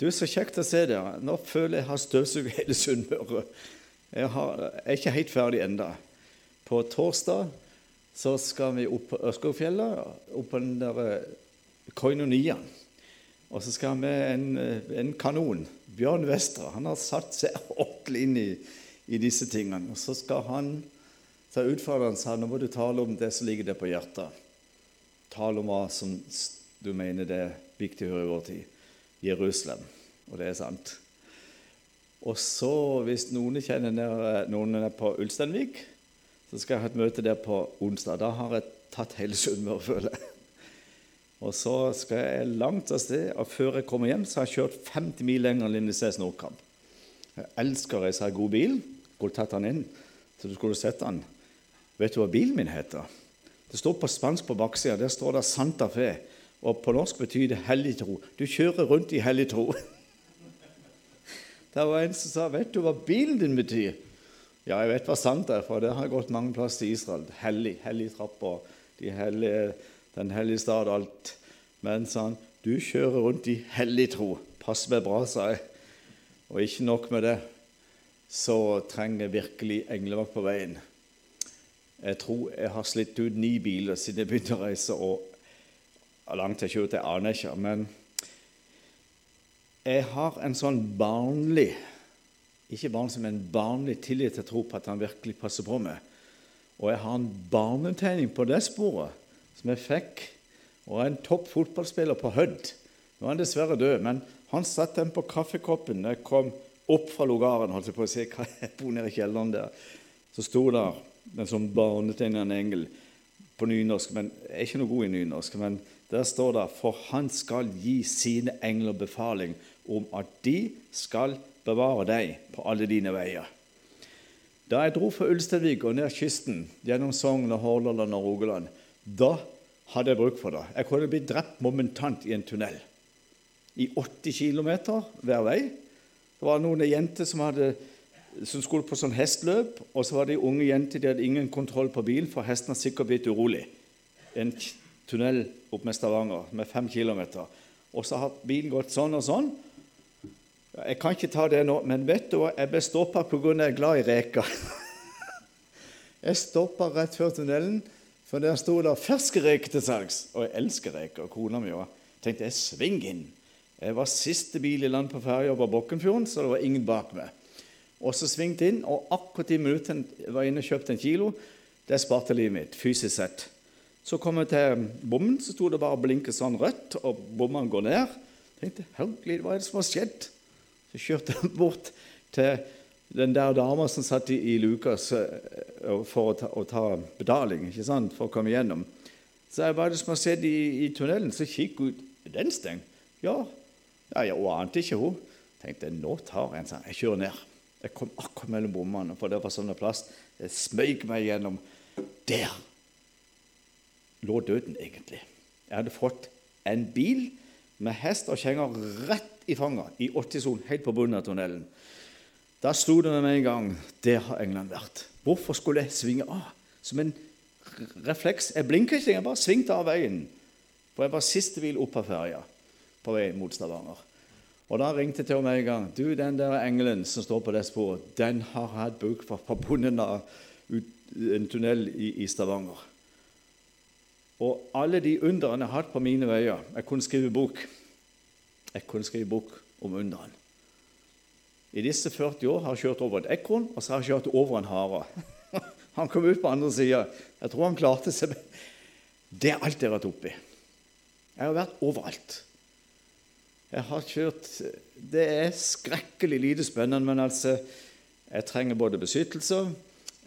Du, Så kjekt å se dere. Nå føler jeg jeg har støvsugd hele Sunnmøre. Jeg, jeg er ikke helt ferdig enda. På torsdag så skal vi opp på Ørskogfjellet, opp på den der eh. Og så skal vi en, eh, en kanon. Bjørn Vestre. Han har satt seg ordentlig inn i, i disse tingene. Og så skal han ta utfordreren sa nå må du tale om det som ligger deg på hjertet. Tale om hva som du mener det er viktig å høre i vår tid. Jerusalem. Og det er sant. Og så, hvis noen kjenner der, noen er på Ulsteinvik, så skal jeg ha et møte der på onsdag. Da har jeg tatt hele Sunnmøre, føler jeg. Og så skal jeg langt av sted, og før jeg kommer hjem, så har jeg kjørt 50 mil lenger enn Lindesnes Nordkamp. Jeg elsker å reise i god bil. Skulle tatt den inn, så du skulle sett den. Vet du hva bilen min heter? Det står på spansk på baksida. Der står det Santa Fe. Og på norsk betyr det hellig tro. Du kjører rundt i hellig tro. Det var en som sa 'Vet du hva bilen din betyr?' Ja, jeg vet hva sant er, for det har gått mange plasser i Israel. Hellig, hellig trapper, de hellige, den hellige stad og alt. Men han, 'Du kjører rundt i hellig tro.' Pass meg bra, sa jeg. Og ikke nok med det, så trenger jeg virkelig englevakt på veien. Jeg tror jeg har slitt ut ni biler siden jeg begynte å reise, og langt jeg kjørte, jeg aner ikke. Men jeg har en sånn barnlig ikke barn som en barnlig tillit til å tro på at han virkelig passer på meg. Og jeg har en barnetegning på det sporet som jeg fikk. Og en topp fotballspiller på Hødd. Nå er han dessverre død, men han satte den på kaffekoppen da jeg kom opp fra logaren. holdt Jeg på å si, hva jeg bor nede i kjelleren der. Så sto der den sånn barnetegnende engel på nynorsk, men jeg er ikke noe god i nynorsk. men der står det For han skal gi sine engler befaling om at de skal bevare deg på alle dine veier. Da jeg dro fra Ulsteinvik og ned kysten gjennom Sogn og Hordaland og Rogaland, da hadde jeg bruk for det. Jeg kunne blitt drept momentant i en tunnel. I 80 km hver vei. Det var noen jenter som, som skulle på sånn hestløp, og så var det unge jenter de hadde ingen kontroll på bilen, for hesten hadde sikkert blitt urolig. En tunnel opp med Stavanger med fem km. Og så har bilen gått sånn og sånn. Jeg kan ikke ta det nå, men vet du hva? Jeg ble stoppa pga. jeg er glad i reker. Jeg stoppa rett før tunnelen, for der sto det ferske reker til salgs'. Og jeg elsker reker. Kona mi òg. Tenkte jeg sving inn. Jeg var siste bil i land på ferja over Bokkenfjorden, så det var ingen bak meg. Og så svingte inn, og akkurat i minuttet jeg var inne og kjøpte en kilo. Det sparte livet mitt, fysisk sett. Så kom jeg til bommen, så sto det bare og blinket sånn rødt, og bommen går ned. Jeg tenkte, herregud, hva er det som har skjedd? Så kjørte jeg bort til den der dama som satt i, Lukas uh, for å ta, å ta, betaling, ikke sant, for å komme gjennom. Så jeg, er det som har skjedd i, i tunnelen? Så kikk ut. Den stengt? Ja. ja jeg ante ikke hun. tenkte nå tar jeg en sånn. Jeg kjører ned. Jeg kom akkurat mellom bommene, for det var sånn plass. Jeg smøg meg gjennom. Der lå døden egentlig. Jeg hadde fått en bil med hest og kjenger rett i fanget, i 80-sonen, helt på bunnen av tunnelen. Da sto det med meg en gang Der har England vært. Hvorfor skulle jeg svinge av? Som en refleks. Jeg blinka ikke, jeg bare svingte av veien. For jeg var siste bil opp av ferja på vei mot Stavanger. Og da ringte til meg en gang. Du, den der engelen som står på det sporet, den har hatt bruk for på bunnen av en tunnel i, i Stavanger. Og alle de underne jeg har hatt på mine veier Jeg kunne skrive bok. Jeg kunne skrive bok om underne. I disse 40 år har jeg kjørt over et ekorn, og så har jeg kjørt over en hare. Han kom ut på andre sida. Jeg tror han klarte seg. Det er alt jeg har vært oppi. Jeg har vært overalt. Jeg har kjørt Det er skrekkelig lite spennende, men altså Jeg trenger både beskyttelse,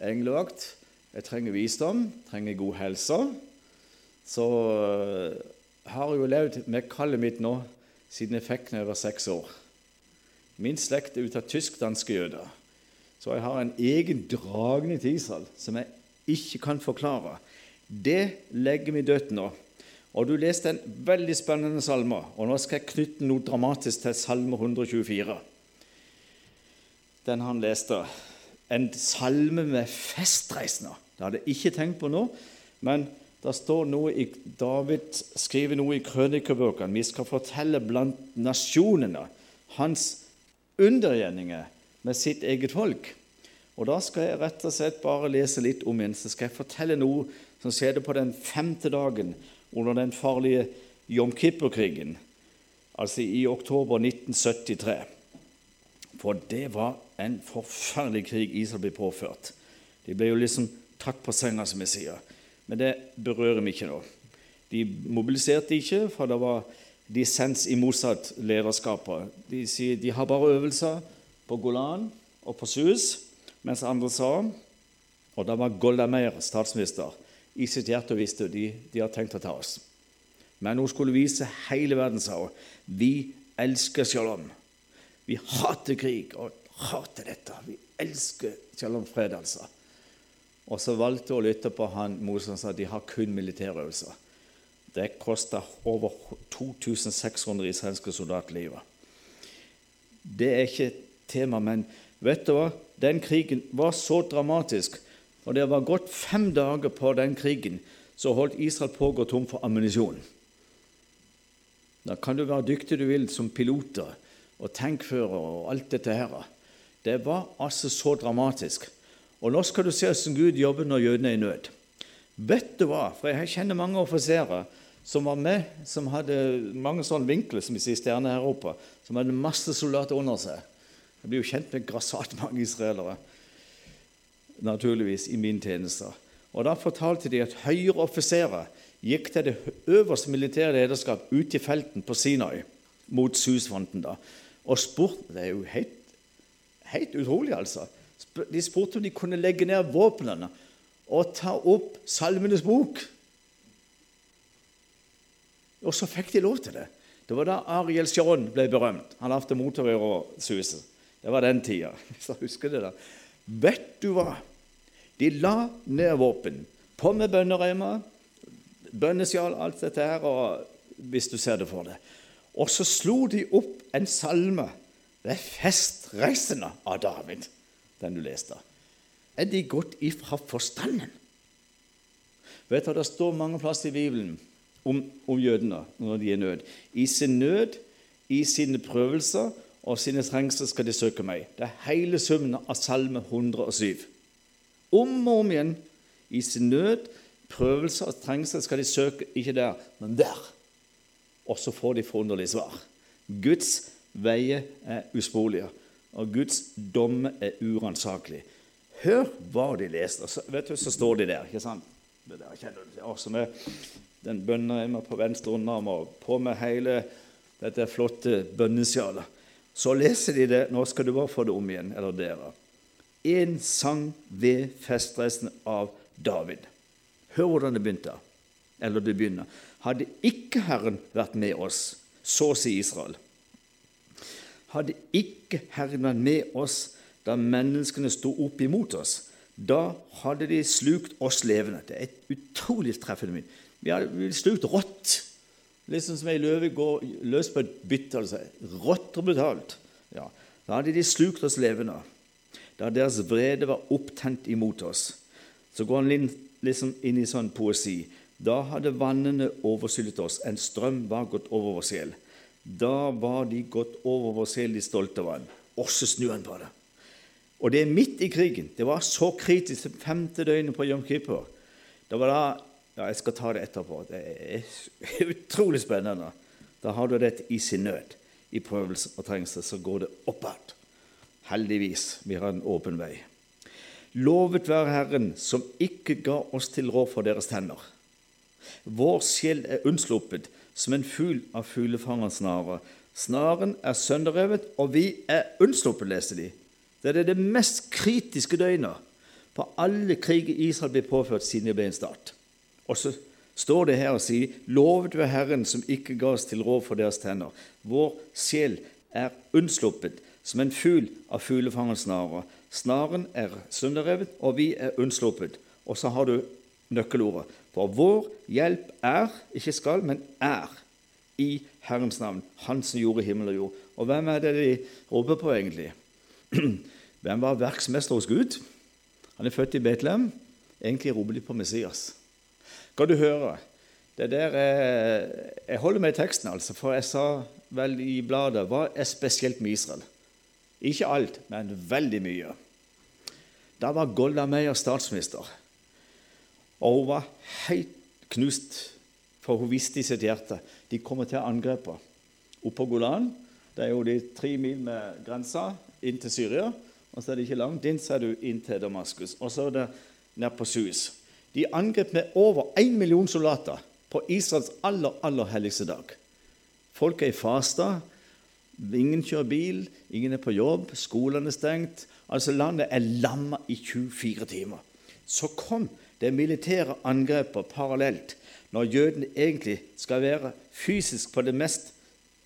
englevakt, jeg trenger visdom, jeg trenger god helse så uh, har jeg jo levd med kallet mitt nå siden jeg fikk jeg var seks år. Min slekt er ut av tysk-danske jøder. Så jeg har en egen dragning til Israel som jeg ikke kan forklare. Det legger vi dødt nå. Og Du leste en veldig spennende salme, og nå skal jeg knytte noe dramatisk til Salme 124. Den han leste. En salme med festreisende. Det hadde jeg ikke tenkt på nå, men det står noe i, David skriver noe i krønikebøkene. Vi skal fortelle blant nasjonene hans undergjerninger med sitt eget folk. Og Da skal jeg rett og slett bare lese litt om igjen, så skal jeg fortelle noe som skjedde på den femte dagen under den farlige Jom Kippur-krigen, altså i oktober 1973. For det var en forferdelig krig Israel ble påført. De ble jo liksom tatt på senga, som jeg sier. Men det berører vi ikke nå. De mobiliserte ikke, for det var dissens i motsatt lederskapet. De sier de har bare øvelser på Golan og på Suez, mens andre sa Og da var Golda Meir statsminister. I sitt hjerte visste de de har tenkt å ta oss. Men hun skulle vise hele verden, sa hun. Vi elsker shalom. Vi hater krig og hater dette. Vi elsker shalom fred, altså. Og så valgte hun å lytte på han Moses sa de har kun militærøvelser. Det kosta over 2600 israelske soldater livet. Det er ikke tema, men vet du hva? Den krigen var så dramatisk, og det var gått fem dager på den krigen, så holdt Israel på å gå tom for ammunisjon. Da kan du være dyktig du vil som piloter og tankfører og alt dette her. Det var altså så dramatisk. Og nå skal du se hvordan Gud jobber når jødene er i nød. Vet du hva? For jeg kjenner mange offiserer som var med, som hadde mange sånne vinkler, som vi sier stjerner her oppe, som hadde masse soldater under seg. Jeg blir jo kjent med grassat mange israelere, naturligvis, i min tjeneste. Og Da fortalte de at høyere offiserer gikk til det øverste militære lederskap ute i felten på Sinai, mot Susfronten, da, og spurte Det er jo helt, helt utrolig, altså. De spurte om de kunne legge ned våpnene og ta opp Salmenes bok. Og så fikk de lov til det. Det var da Ariel Sjån ble berømt. Han lagde suse. Det var den tida. jeg husker det da. Vet du hva? De la ned våpen. På med bønnereimer, bønnesjal, alt dette her, hvis du ser det for deg. Og så slo de opp en salme ved festreisende av David, den du leste. Er de gått ifra forstanden? Vet du, Det står mange plasser i Bibelen om, om jødene når de er nød. I sin nød, i sine prøvelser og sine trengsler skal de søke meg. Det er hele summen av Salme 107. Om og om igjen. I sin nød, prøvelser og trengsler skal de søke ikke der, men der. Og så får de forunderlige svar. Guds veier er usporlige, og Guds domme er uransakelig. Hør hva de leste. Så, vet du, så står de der. ikke sant? Det der kjenner du også med den bønnereimen på venstre underarm og på med hele dette flotte bønnesjalet. Så leser de det. Nå skal du bare få det om igjen, eller dere. En sang ved festreisen av David. Hør hvordan det begynte. Eller det begynner. Hadde ikke Herren vært med oss, så sier Israel. Hadde ikke Herren vært med oss da menneskene sto opp imot oss, da hadde de slukt oss levende. Det er et utrolig treffende mynt. Vi hadde slukt rått. Liksom som ei løve går løs på et bytte. altså Rått og brutalt. Ja, da hadde de slukt oss levende. Da deres vrede var opptent imot oss. Så går han liksom inn i sånn poesi. Da hadde vannene overskyllet oss, en strøm var gått over vår sjel. Da var de gått over vår selv de stolte vann. Og så snur han på det. Og det er midt i krigen. Det var så kritisk det femte døgnet på Jom Kippur. Det var da ja, jeg skal ta det etterpå. Det er utrolig spennende. Da har du dette i sin nød. I prøvelse og trengsel så går det oppad. Heldigvis. Vi har en åpen vei. Lovet være Herren, som ikke ga oss til råd for deres tenner. Vår sjel er unnsluppet som en fugl av fuglefangerens snare. Snaren er sønderrevet, og vi er unnsluppet, leste de. Det er det mest kritiske døgnet på alle kriger Israel ble påført siden det ble en stat. Og så står det her og sier, lovet ved Herren som ikke ga oss til råd for deres tenner. Vår sjel er unnsluppet som en fugl av fuglefangerens snare. Snaren er sønderrevet, og vi er unnsluppet. Og så har du nøkkelordet. For vår hjelp er, ikke skal, men er, i Herrens navn, Han som gjorde himmel og jord. Og hvem er det de roper på, egentlig? Hvem var verksmester hos Gud? Han er født i Betlehem. Egentlig roper de på Messias. Skal du høre? Det der er, Jeg holder meg i teksten, altså, for jeg sa vel i bladet hva er spesielt med Israel. Ikke alt, men veldig mye. Da var Golda Meyer statsminister, og hun var helt knust, for hun visste i sitt hjerte de kommer til å angripe oppe på Golan. Det er jo de tre mil med grensa inn til Syria. Og så er det ikke langt inn, så er du inn til Damaskus. Og så er det ned på Suez. De angrep med over én million soldater på Israels aller, aller helligste dag. Folk er i fasta. Ingen kjører bil, ingen er på jobb, skolene er stengt. Altså Landet er lamma i 24 timer. Så kom det militære angrepet parallelt, når jødene egentlig skal være fysisk på det mest,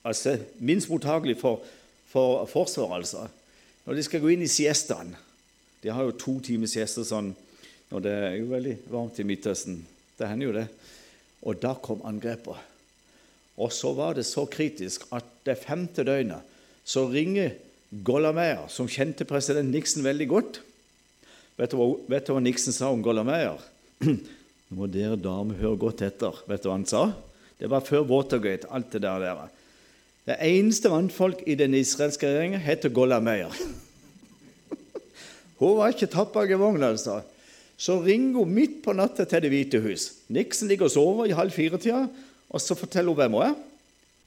altså minst mottagelig for, for forsvar. altså. Når de skal gå inn i siestaen De har jo to timer siesta sånn når det er jo veldig varmt i Midtøsten. Det hender jo det. Og da kom angrepet. Og så var det så kritisk at det femte døgnet så ringer Gollameyer, som kjente president Nixon veldig godt. Vet du vet du hva Nixon sa om Gollameyer? Nå må dere damer høre godt etter. Vet du hva han sa? Det var før Watergate, alt det der. der. Det eneste mannfolk i den israelske regjeringen heter Gollameyer. Hun var ikke tappet i vogna, altså. Så ringer hun midt på natta til Det hvite hus. Nixon ligger og sover i halv fire-tida, og så forteller hun hvem hun er.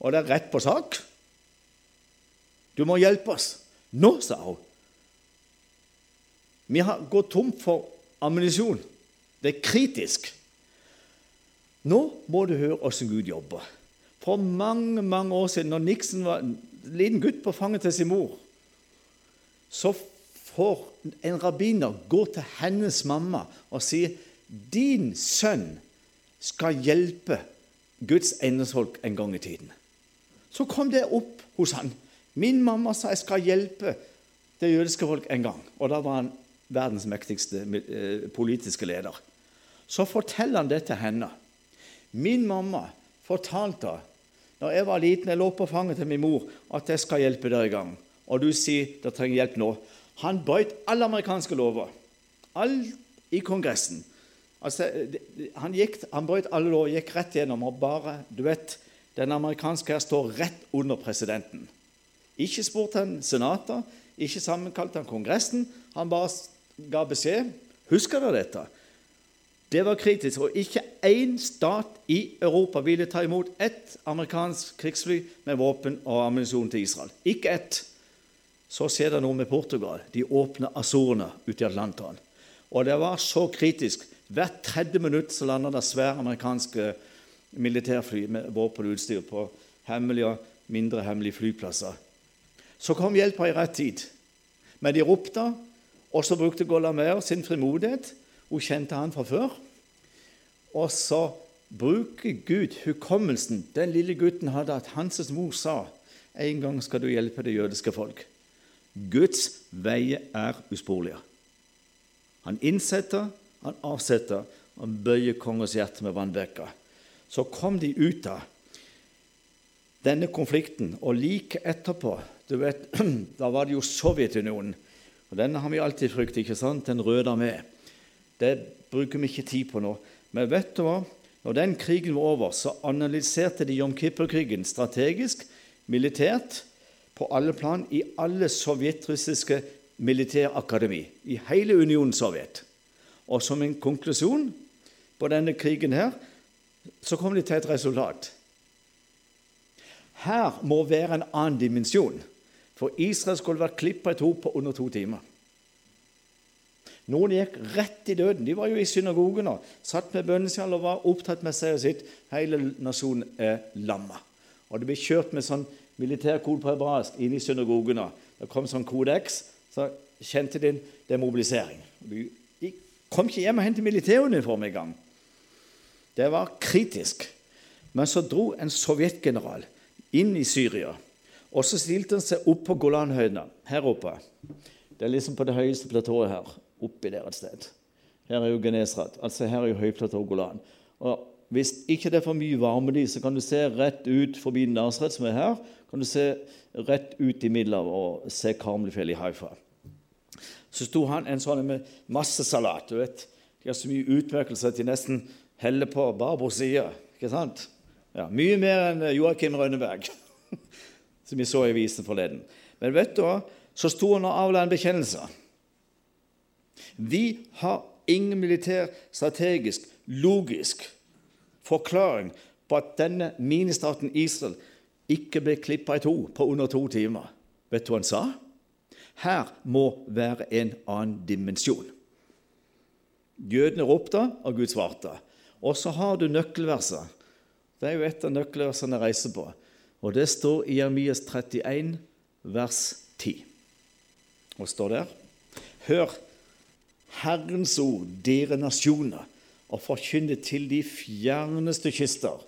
Og det er rett på sak. Du må hjelpe oss. Nå, sa hun. Vi har gått tom for ammunisjon. Det er kritisk. Nå må du høre åssen Gud jobber. For mange mange år siden, når Nixon var en liten gutt på fanget til sin mor, så får en rabbiner gå til hennes mamma og si din sønn skal hjelpe Guds eiendomsfolk en gang i tiden. Så kom det opp hos han. Min mamma sa jeg skal hjelpe det jødiske folk en gang. Og da var han verdens mektigste eh, politiske leder. Så forteller han det til henne. Min mamma fortalte da jeg var liten, jeg lå på fanget til min mor, at jeg skal hjelpe dere i gang. Og du sier dere trenger hjelp nå. Han brøt alle amerikanske lover. Alt i Kongressen. Altså, han, gikk, han brøt alle lover, gikk rett gjennom og bare Du vet, den amerikanske her står rett under presidenten. Ikke spurte han senater, ikke sammenkalte han Kongressen. Han bare ga beskjed. Husker dere dette? Det var kritisk, og ikke én stat i Europa ville ta imot ett amerikansk krigsfly med våpen og ammunisjon til Israel. Ikke ett. Så skjer det noe med Portugal. De åpner Azorene ute i Atlanteren. Og det var så kritisk. Hvert tredje minutt så landa det svære amerikanske militærfly med våpen og utstyr på hemmelige og mindre hemmelige flyplasser. Så kom hjelpa i rett tid. Men de ropte, og så brukte Golamer sin frimodighet. Hun kjente han fra før. Og så bruker Gud hukommelsen den lille gutten hadde, at hans mor sa en gang skal du hjelpe det jødiske folk. Guds veier er usporlige. Han innsetter, han avsetter, han bøyer kongens hjerte med vannbekka. Så kom de ut av denne konflikten, og like etterpå du vet, Da var det jo Sovjetunionen. Og Denne har vi alltid fryktet, ikke sant? Den røde armé. Det bruker vi ikke tid på nå. Men vet du hva? Når den krigen var over, så analyserte de Jom Kippur-krigen strategisk, militært, på alle plan i alle sovjetrussiske militærakademi, i hele Unionen Sovjet. Og som en konklusjon på denne krigen her, så kom de til et resultat. Her må være en annen dimensjon, for Israel skulle vært klippa i to på under to timer. Noen gikk rett i døden. De var jo i synagogen og satt med bønnesjal og var opptatt med seg og sitt. Hele nasjonen er lamma. Og det ble kjørt med sånn militærkode på hebraisk inn i synagogene. Det kom sånn kodeks, så kjente de det er mobilisering. De kom ikke hjem og hentet militæruniform engang. Det var kritisk. Men så dro en sovjetgeneral inn i Syria, og så stilte han seg opp på Golanhøydene her oppe. Det er liksom på det høyeste platået her, oppi der et sted. Her er jo Genesrat, altså her er jo høyplatået Golan. Og Hvis ikke det er for mye varme i, så kan du se rett ut forbi Nasret, som er her, kan du se rett ut i Middelhavet og se Karmelfjellet i Haifa. Så sto han en sånn med masse salat. du vet. De har så mye utmerkelser at de nesten heller på barbors side. Ikke sant? Ja, mye mer enn Joakim Rønneberg. som vi så i visen forleden. Men vet du hva? Så sto han og avla en bekjennelse. Vi har ingen militær, strategisk, logisk forklaring på at denne ministaten Israel ikke ble klippa i to på under to timer. Vet du hva han sa? Her må være en annen dimensjon. Jødene ropte, og Gud svarte. Og så har du nøkkelverset. Det er jo et av nøkkelversene jeg reiser på. Og det står i Jeremias 31, vers 10. Og står der Hør Herrens ord, dere nasjoner, og forkynne til de fjerneste kyster.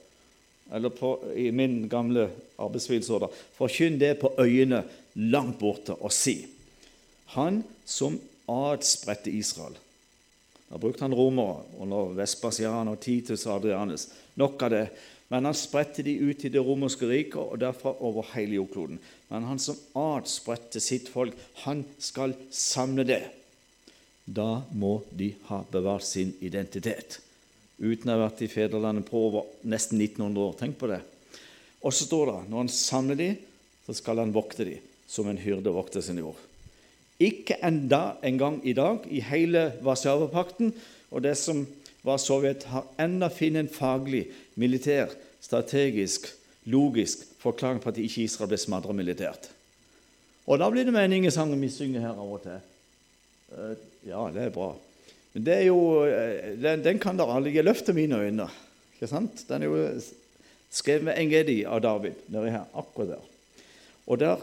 Eller på, i min gamle arbeidsvilsorder forkynn det på øyene langt borte, og si Han som adspredte Israel. Da brukte han romere under Vespasian og Titus og Adrianus. Nok av det. Men han spredte de ut i det romerske riket og derfra over hele jordkloden. Men han som adspredte sitt folk, han skal samle det. Da må de ha bevart sin identitet. Uten å ha vært i fedrelandet på over nesten 1900 år. Tenk på det. Og så står det når han samler de, så skal han vokte de som en hyrde vokter sin jord. Ikke enda en gang i dag i hele Warszawapakten og det som var Sovjet, har enda funnet en faglig, militær, strategisk, logisk forklaring på at ikke Israel ble smadret militært. Og da blir det mening i sangen vi synger her av og til. Eh, ja, det er bra. Men det er jo, eh, den, den kan dere alle gi løft til mine øyne. Ikke sant? Den er jo skrevet med Engedi av David nedi her, akkurat der. Og der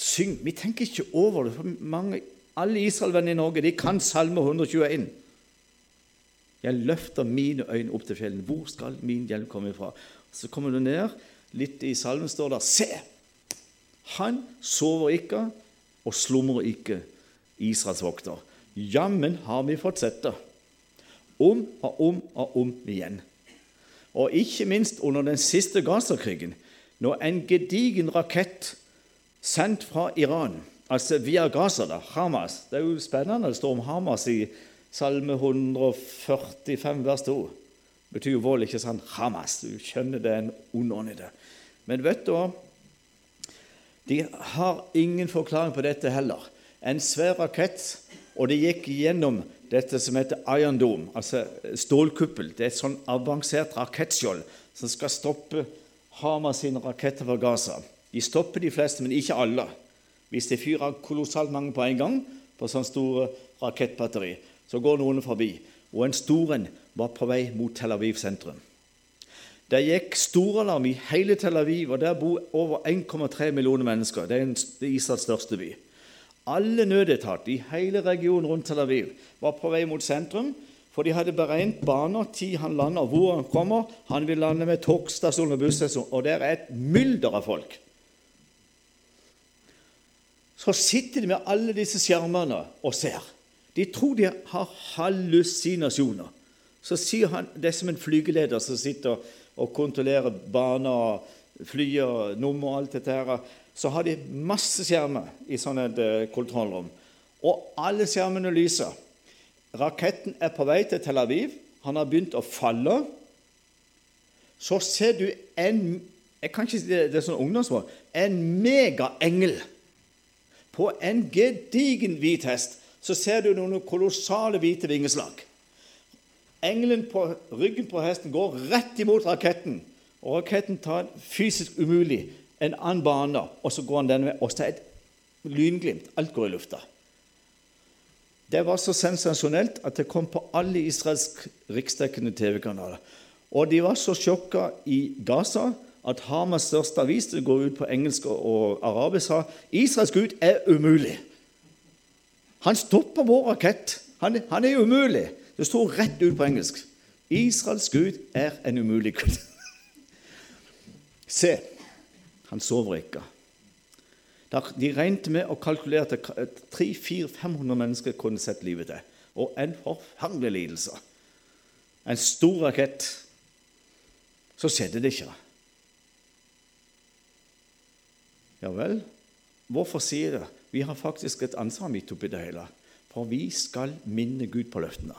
syng Vi tenker ikke over det. for mange, Alle Israel-venner i Norge de kan Salme 121. Jeg løfter mine øyne opp til fjellene. Hvor skal min hjelp komme ifra? Så kommer du ned, litt i salmen står der Se! Han sover ikke og slumrer ikke, Israels vokter. Jammen har vi fått sett det. Om og om og om igjen. Og ikke minst under den siste Gaza-krigen, når en gedigen rakett sendt fra Iran, altså via Gaza, da, Hamas Det er jo spennende det står om Hamas i Salme 145, vers 2. Det betyr jo vold, ikke sant? Hamas. Du skjønner det er en ond i det. Men vet du hva? De har ingen forklaring på dette heller. En svær rakett, og det gikk gjennom dette som heter Iron Dome, altså stålkuppel. Det er et sånn avansert rakettskjold som skal stoppe Hamas sine raketter fra Gaza. De stopper de fleste, men ikke alle. Hvis de fyrer kolossalt mange på en gang på sånn store rakettbatteri, så går noen forbi. Og en stor en var på vei mot Tel Aviv sentrum. Det gikk storalarm i hele Tel Aviv, og der bor over 1,3 millioner mennesker. Det er Israels største by. Alle nødetater i hele regionen rundt Tel Aviv var på vei mot sentrum, for de hadde beregnet baner, tid han lander, hvor han kommer. Han vil lande med togstasjon og busstasjon, og der er et mylder av folk så sitter de med alle disse skjermene og ser. De tror de har hallusinasjoner. Så sier han, Det er som en flygeleder som sitter og kontrollerer baner, flyer, nummer og alt dette her. Så har de masse skjermer i sånne eh, kontrollrom. Og alle skjermene lyser. Raketten er på vei til Tel Aviv. Han har begynt å falle. Så ser du en jeg kan ikke si det, det er sånn ungdomsmål, en megaengel på en gedigen hvit hest så ser du noen kolossale hvite vingeslag. Engelen på ryggen på hesten går rett imot raketten, og raketten tar fysisk umulig en annen bane, og så går han denne veien. Og så er det et lynglimt. Alt går i lufta. Det var så sensasjonelt at det kom på alle israelske riksdekkende TV-kanaler. Og de var så sjokka i Gaza at Hamas største avis det går ut på engelsk og arabisk, sa Israels Gud er umulig. Han stopper vår rakett. Han, han er umulig. Det står rett ut på engelsk. Israels Gud er en umulig Gud. Se, han sover ikke. De regnet med og kalkulerte at 300-500 mennesker kunne sett livet til. Og en forferdelig lidelse. En stor rakett. Så skjedde det ikke. Ja vel, hvorfor sier det? Vi har faktisk et ansvar midt oppi det hele. For vi skal minne Gud på løftene.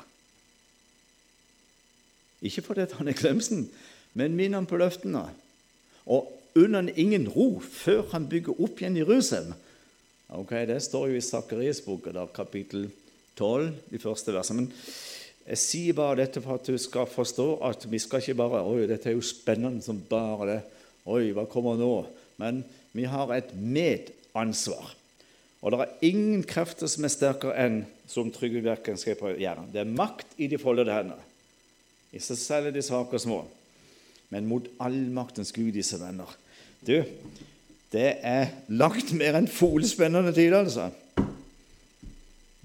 Ikke fordi han er glemsen, men minne ham på løftene. Og unner han ingen ro før han bygger opp igjen Jerusalem. Ok, Det står jo i Sakarias bok, kapittel 12, de første versene. Men jeg sier bare dette for at du skal forstå at vi skal ikke bare Oi, dette er jo spennende som bare det. Oi, hva kommer nå? Men vi har et medansvar. Og det er ingen krefter som er sterkere enn som Trygve Bjerken skrev på Jæren. Det er makt i de foldede hender. I seg selv er de svake og små, men mot allmaktens Gud, disse venner. Du, det er langt mer enn folespennende tid, altså.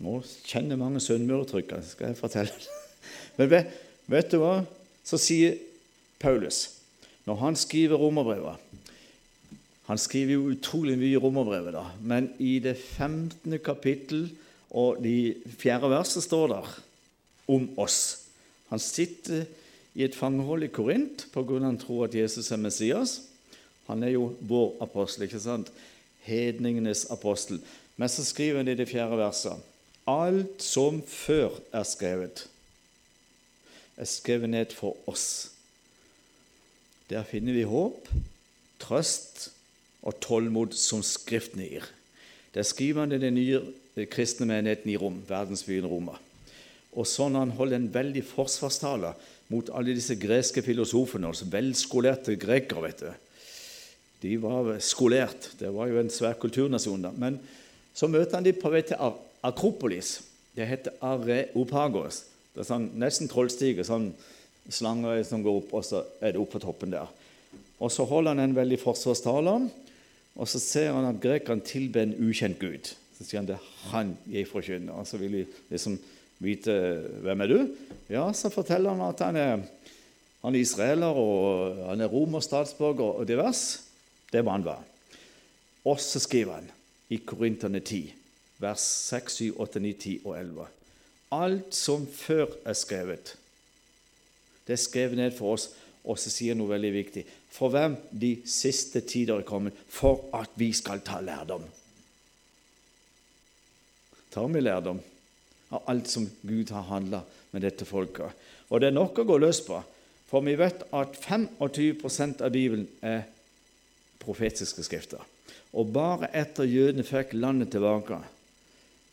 Nå kjenner mange sunnmøretrykk, skal jeg fortelle. Men vet, vet du hva? Så sier Paulus, når han skriver romerbrevet Han skriver jo utrolig mye i romerbrevet, da, men i det 15. kapittel og de fjerde verset står der om oss. Han sitter i et fangehold i Korint pga. han tror at Jesus er Messias. Han er jo vår apostel, ikke sant? Hedningenes apostel. Men så skriver han i det fjerde verset Alt som før er skrevet, er skrevet ned for oss. Der finner vi håp, trøst og tålmod som Skriften gir. Det skriver han i den nye kristne menigheten i Rom, verdensbyen Roma. Og sånn han holder en veldig forsvarstale mot alle disse greske filosofene, altså velskolerte grekere. vet du. De var skolert. Det var jo en svær kulturnasjon. da. Men så møter han dem på vei til Akropolis. Det heter Areopagos. Det er sånn, nesten trollstige, sånn slanger som går opp, og så er det opp på toppen der. Og Så holder han en veldig forsvarstale, og så ser han at grekerne tilber en ukjent gud. Så sier han det er han jeg forkynner. Og så vil de liksom vite hvem er du Ja, så forteller han at han er, han er israeler, og han er romerstatsborger og divers. Det var han var. Og så skriver han i Korinterne 10, vers 6, 7, 8, 9, 10 og 11 Alt som før er skrevet, det er skrevet ned for oss. Og så sier han noe veldig viktig. For hvem de siste tider er kommet, for at vi skal ta lærdom tar vi lærdom av alt som Gud har handla med dette folket. Og det er nok å gå løs på, for vi vet at 25% av Bibelen er profetiske skrifter. Og bare etter jødene fikk landet tilbake,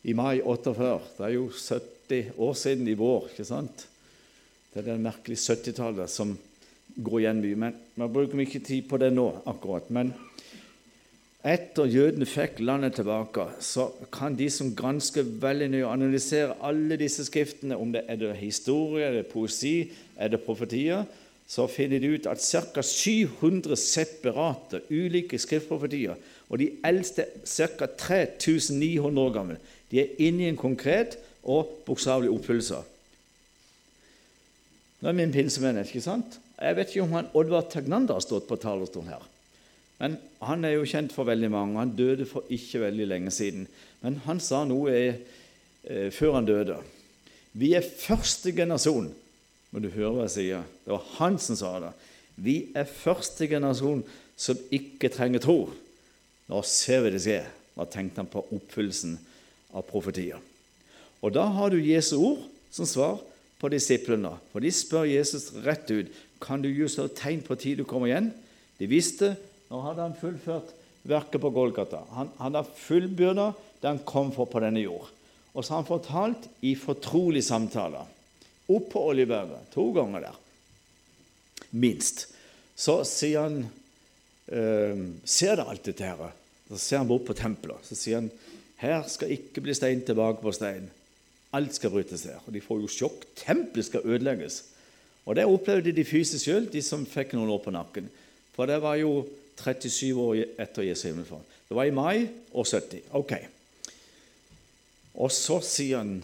i mai 48 Det er jo 70 år siden i vår. ikke sant? Det er det merkelige 70-tallet som går igjen mye. Men Man bruker mye tid på det nå, akkurat. Men etter jødene fikk landet tilbake, så kan de som gransker veldig nøye, analysere alle disse skriftene, om det er det historie, er det poesi, er det profetier, så finner de ut at ca. 700 separate, ulike skriftprofetier, og de eldste ca. 3900 år gamle, de er inne i en konkret og bokstavelig oppfyllelse. Nå er vi en pinsemenighet, ikke sant? Jeg vet ikke om han Oddvar Tegnander har stått på talerstolen her. Men han er jo kjent for veldig mange. Han døde for ikke veldig lenge siden. Men han sa noe eh, før han døde. Vi er første generasjon Må du høre hva jeg sier? Det var han som sa det. Vi er første generasjon som ikke trenger tro. Nå ser vi det skje. Da tenkte han på oppfyllelsen av profetier. Og da har du Jesu ord som svar på disiplene. For de spør Jesus rett ut kan du gi oss tegn på tid du kommer igjen. De visste nå hadde han fullført verket på Golgata. Han, han hadde fullbyrda det han kom for på denne jord. Og så har han fortalt i fortrolige samtaler. Opp på Oljeberget. To ganger der. Minst. Så sier han eh, Ser dere alt dette her? Så ser han bort på tempelet. Så sier han her skal ikke bli stein tilbake på stein. Alt skal brytes her. Og de får jo sjokk. Tempelet skal ødelegges. Og det opplevde de fysisk sjøl, de som fikk noen år på nakken. For det var jo 37 år etter Jesu himmelfart. Det var i mai år 70. Ok. Og så sier han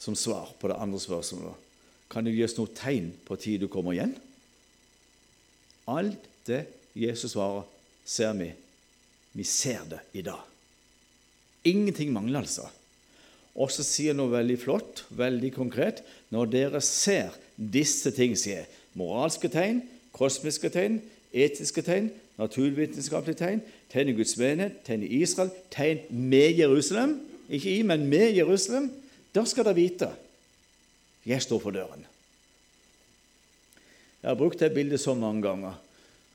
som svar på det andre spørsmålet Kan det oss noe tegn på tid du kommer igjen? Alt det Jesus svarer, ser vi. Vi ser det i dag. Ingenting mangler, altså. Og så sier han noe veldig flott, veldig konkret. Når dere ser disse ting skjer. moralske tegn, kosmiske tegn, etiske tegn, naturvitenskapelige tegn, tegn i Guds menighet, tegn i Israel, tegn med Jerusalem. Ikke i, men med Jerusalem. Da skal dere vite jeg står for døren. Jeg har brukt det bildet så mange ganger.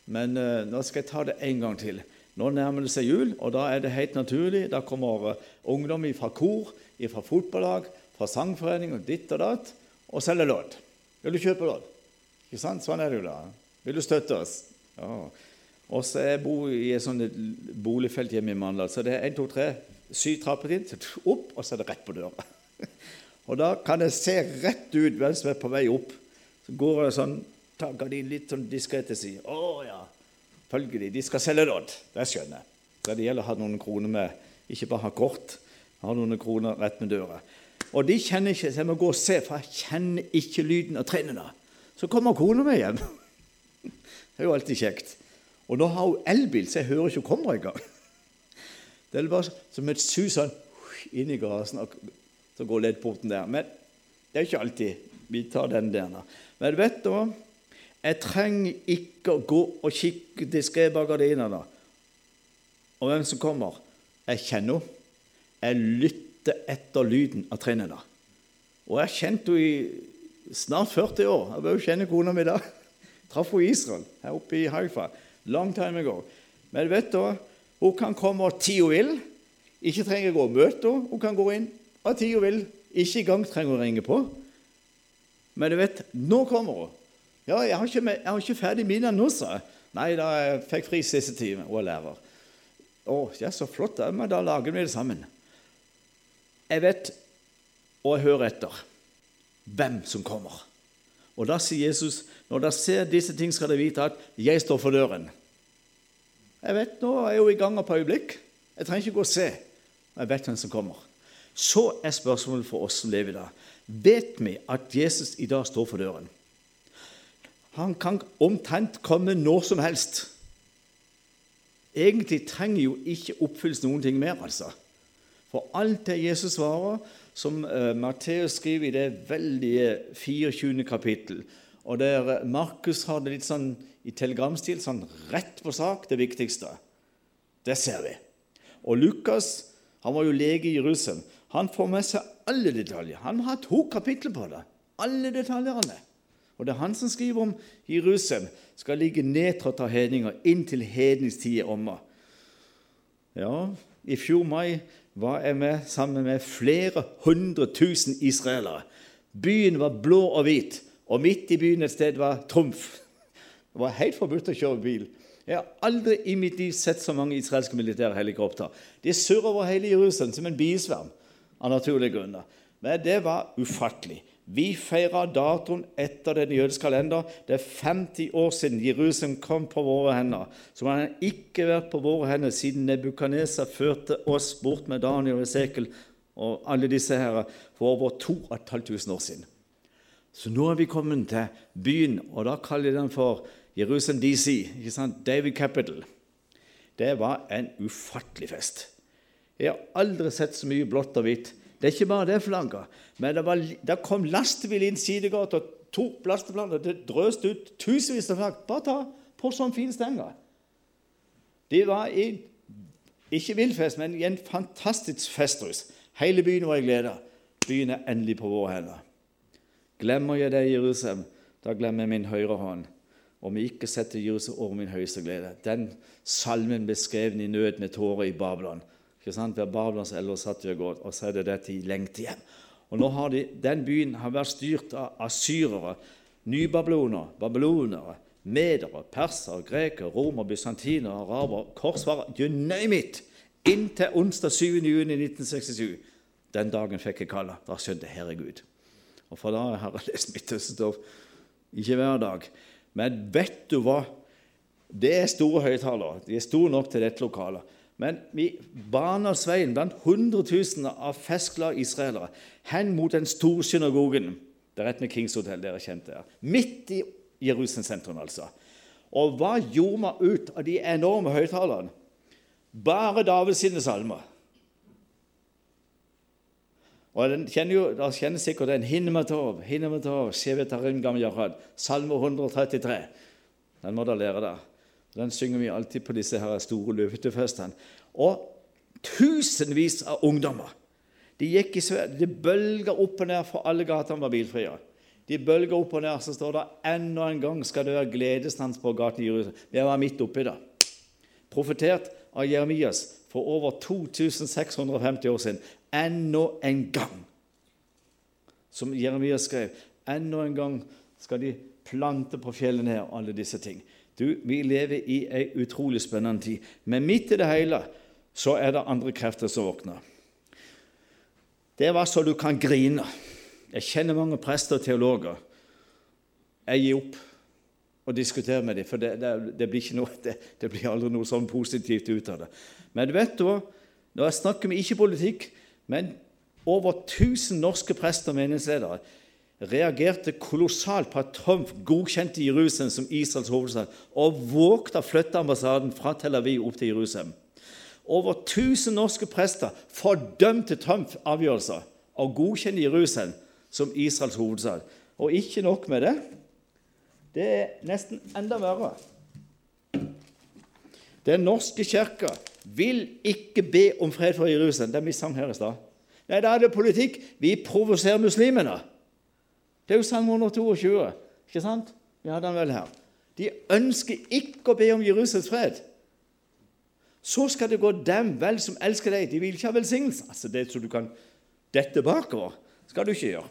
Men uh, nå skal jeg ta det en gang til. Nå nærmer det seg jul, og da er det helt naturlig. Da kommer uh, ungdom fra kor, fra fotballag, fra sangforening og ditt og datt og selger lodd. Vil du kjøpe lodd? Ikke sant? Sånn er det jo da. Vil du støtte oss? Ja. Og så jeg bor i et sånt boligfelt hjemme i Mandal. Så det er 1, 2, 3, syv trapper inn, opp, og så er det rett på døra. Og da kan jeg se rett ut hvem som er på vei opp. Så går jeg sånn, tar gardinen litt sånn diskré til side. Å ja, følgelig. De skal selge lodd. Det skjønner jeg. Så det gjelder å ha noen kroner med. Ikke bare ha kort. Ha noen kroner rett med døra. Og de kjenner ikke, så jeg må gå og se, for jeg kjenner ikke lyden av trinnene. Så kommer kona mi hjem. Det er jo alltid kjekt. Og nå har hun elbil, så jeg hører ikke hun kommer engang. Det er bare som et sus sånn inn i garasjen. Så går leddporten der. Men det er ikke alltid vi tar den der. Men vet du hva? Jeg trenger ikke å gå og kikke diskré bak gardinene og hvem som kommer. Jeg kjenner henne. Jeg lytter etter lyden av trinnene. Og jeg har kjent henne i snart 40 år. Jeg bør jo kjenne kona mi da. Traff henne i Israel, her oppe i Haifa. Long time ago. Men vet du, hun kan komme tid hun vil. Ikke trenger å gå og møte henne. Hun kan gå inn hva tid hun vil. Ikke engang trenger å ringe på. Men du vet, nå kommer hun. Ja, jeg har ikke, jeg har ikke ferdig middag nå, sa jeg. Nei, da jeg fikk fri siste time Hun er lærer. Å, ja, så flott. Men da lager vi det sammen. Jeg vet, og jeg hører etter, hvem som kommer. Og da sier Jesus, når dere ser disse ting, skal dere vite at jeg står for døren. Jeg vet, Nå er jeg jo i gang på øyeblikk. Jeg trenger ikke gå og se. Jeg vet hvem som kommer. Så er spørsmålet for oss som lever i dag Vet vi at Jesus i dag står for døren? Han kan omtrent komme når som helst. Egentlig trenger jo ikke oppfylles noen ting mer, altså. For alt det Jesus svarer, som uh, Matteus skriver i det veldige 24. kapittel, og der Markus har det litt sånn i telegramstil, sånn rett på sak, det viktigste. Det ser vi. Og Lukas han var jo lege i Jerusalem. Han får med seg alle detaljer. Han har to kapitler på det. Alle detaljene. Og det er han som skriver om Jerusalem skal ligge nedtrådt av hedninger inntil hednings tid er omme. Ja, i fjor mai var jeg med sammen med flere hundre tusen israelere. Byen var blå og hvit, og midt i byen et sted var trumf. Det var helt forbudt å kjøre bil. Jeg har aldri i mitt liv sett så mange israelske militære helikopter. De surrer over hele Jerusalem som en bisverm av naturlige grunner. Men det var ufattelig. Vi feirer datoen etter den jødiske kalender. Det er 50 år siden Jerusalem kom på våre hender. Så man har ikke vært på våre hender siden Nebukadneser førte oss bort med Daniel og Esekel og alle disse her for over 2500 år siden. Så nå er vi kommet til byen, og da kaller de den for Jerusalem DC. ikke sant? David Capital. Det var en ufattelig fest. Jeg har aldri sett så mye blått og hvitt. Det er ikke bare det flagget. Men det, var, det kom lastebil inn sidegata tok lasteplanene. Det drøste ut tusenvis av flagg. Bare ta på sånn fin stenger. De var i ikke villfest, men i en fantastisk festrus. Hele byen var i glede. Byen er endelig på våre hender. Glemmer jeg det, Jerusalem, da glemmer jeg min høyre hånd. Om jeg ikke setter Jerusalem over min høyeste glede. Den salmen beskrevet i nød med tårer i Babylon. Ikke sant? Ved Babylons elver satt de og gått, og så er det dette i lengte hjem. Og nå har de, Den byen har vært styrt av asyrere, nybabylonere, babylonere, medere, persere, grekere, romere, bysantinere, arabere, korsfarere You name it! Inntil onsdag 7. juni 1967. Den dagen fikk jeg kalle. Da skjønte jeg her er Og fra da har jeg lest Midtøstenstoff. Ikke hver dag. Men vet du hva? Det er store høyttalere. De er store nok til dette lokalet. Men vi baner veien blant hundretusener av festglade israelere hen mot den store synagogen. Det er rett med Kings Hotel, dere kjente her, Midt i Jerusalem sentrum, altså. Og hva gjorde man ut av de enorme høyttalerne? Bare Davids sine salmer. Og den kjenner jo, Dere kjenner sikkert den. Hinematov, Hinematov, Shevetarim Gam Yahad. Salme 133. Den må dere lære der. Den synger vi alltid på disse her store løvetefestene. Og tusenvis av ungdommer. De gikk i sverd, De bølga opp og ned, for alle gatene var bilfrie. De bølger opp og ned, så står det enda en gang skal det være gledesdans på gaten i Jerusalem. Jeg var midt oppi det. Profetert av Jeremias for over 2650 år siden. Enda en gang. Som Jeremias skrev. Enda en gang skal de plante på fjellene her alle disse ting. Du, Vi lever i ei utrolig spennende tid. Men midt i det hele så er det andre krefter som våkner. Det var så du kan grine. Jeg kjenner mange prester og teologer. Jeg gir opp å diskutere med dem, for det, det, det, blir noe, det, blir aldri noe sånn positivt ut av det. Men vet du? Når jeg snakker med ikke politikk, men over 1000 norske prester og menighetsledere reagerte kolossalt på at Trump godkjente Jerusalem som Israels hovedstad og vågte å flytte ambassaden fra Tel Aviv opp til Jerusalem. Over 1000 norske prester fordømte Trumps avgjørelser og godkjente Jerusalem som Israels hovedstad. Og ikke nok med det. Det er nesten enda verre. Den norske kirka vil ikke be om fred for Jerusalem. Det er vi sang her i stad. Nei, da er det politikk. Vi provoserer muslimene. Det er jo Salme 122, ikke sant? Vi hadde den vel her. De ønsker ikke å be om Jerusalems fred. Så skal det gå dem vel som elsker deg. De vil ikke ha velsignelse. Altså, det som du kan dette bakover, skal du ikke gjøre.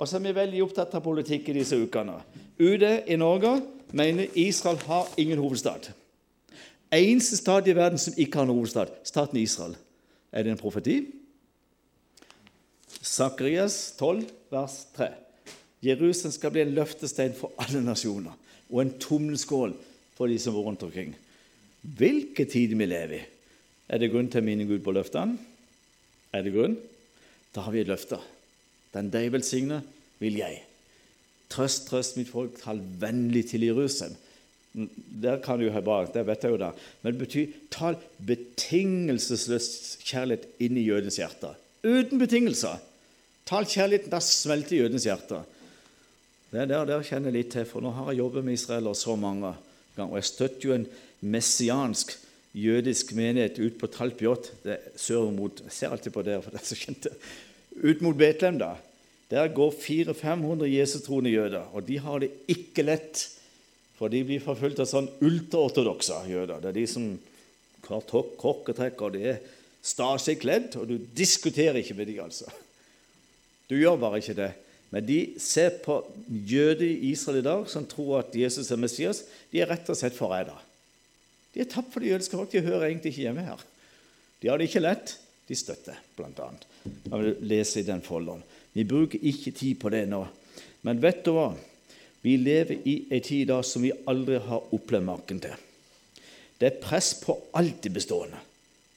Og så er vi veldig opptatt av politikk i disse ukene. UD i Norge mener Israel har ingen hovedstad. Eneste stat i verden som ikke har en hovedstad, staten Israel. Er det en profeti? Sakarias 12, vers 3. Jerusalem skal bli en løftestein for alle nasjoner og en tommelskål for de som bor rundt omkring. Hvilke tider vi lever i. Er det grunn til å minne Gud på løftene? Er det grunn? Da har vi et løfte. Den deg velsigne, vil jeg. Trøst, trøst mitt folk, tal vennlig til Jerusalem. Der kan du jo bak, det vet jeg jo da. Men det betyr tal betingelsesløs kjærlighet inn i jødens hjerte. Uten betingelser. Tal kjærligheten, da smelter jødens hjerte. Det er der, der kjenner jeg litt til, for nå har jeg jobbet med israelere så mange ganger. Og jeg støtter jo en messiansk jødisk menighet ut på Talpjot, sør mot Jeg ser alltid på dere, for det er så kjent. Ut mot Betlehem, da. Der går 400-500 jesutroende jøder, og de har det ikke lett. For de blir forfulgt av sånn ultraortodokse jøder. Det er de som har korketrekk, og de er staselig kledd, og du diskuterer ikke med dem, altså. Du gjør bare ikke det. Men de ser på jøder i Israel i dag som tror at Jesus er Messias. De er rett og slett forrædere. De er tapt for det jødiske folk. De hører egentlig ikke hjemme her. De har det ikke lett. De støtter, bl.a. Jeg vil lese i den folderen. Vi bruker ikke tid på det nå. Men vet du hva? Vi lever i en tid da som vi aldri har opplevd maken til. Det er press på alt det bestående.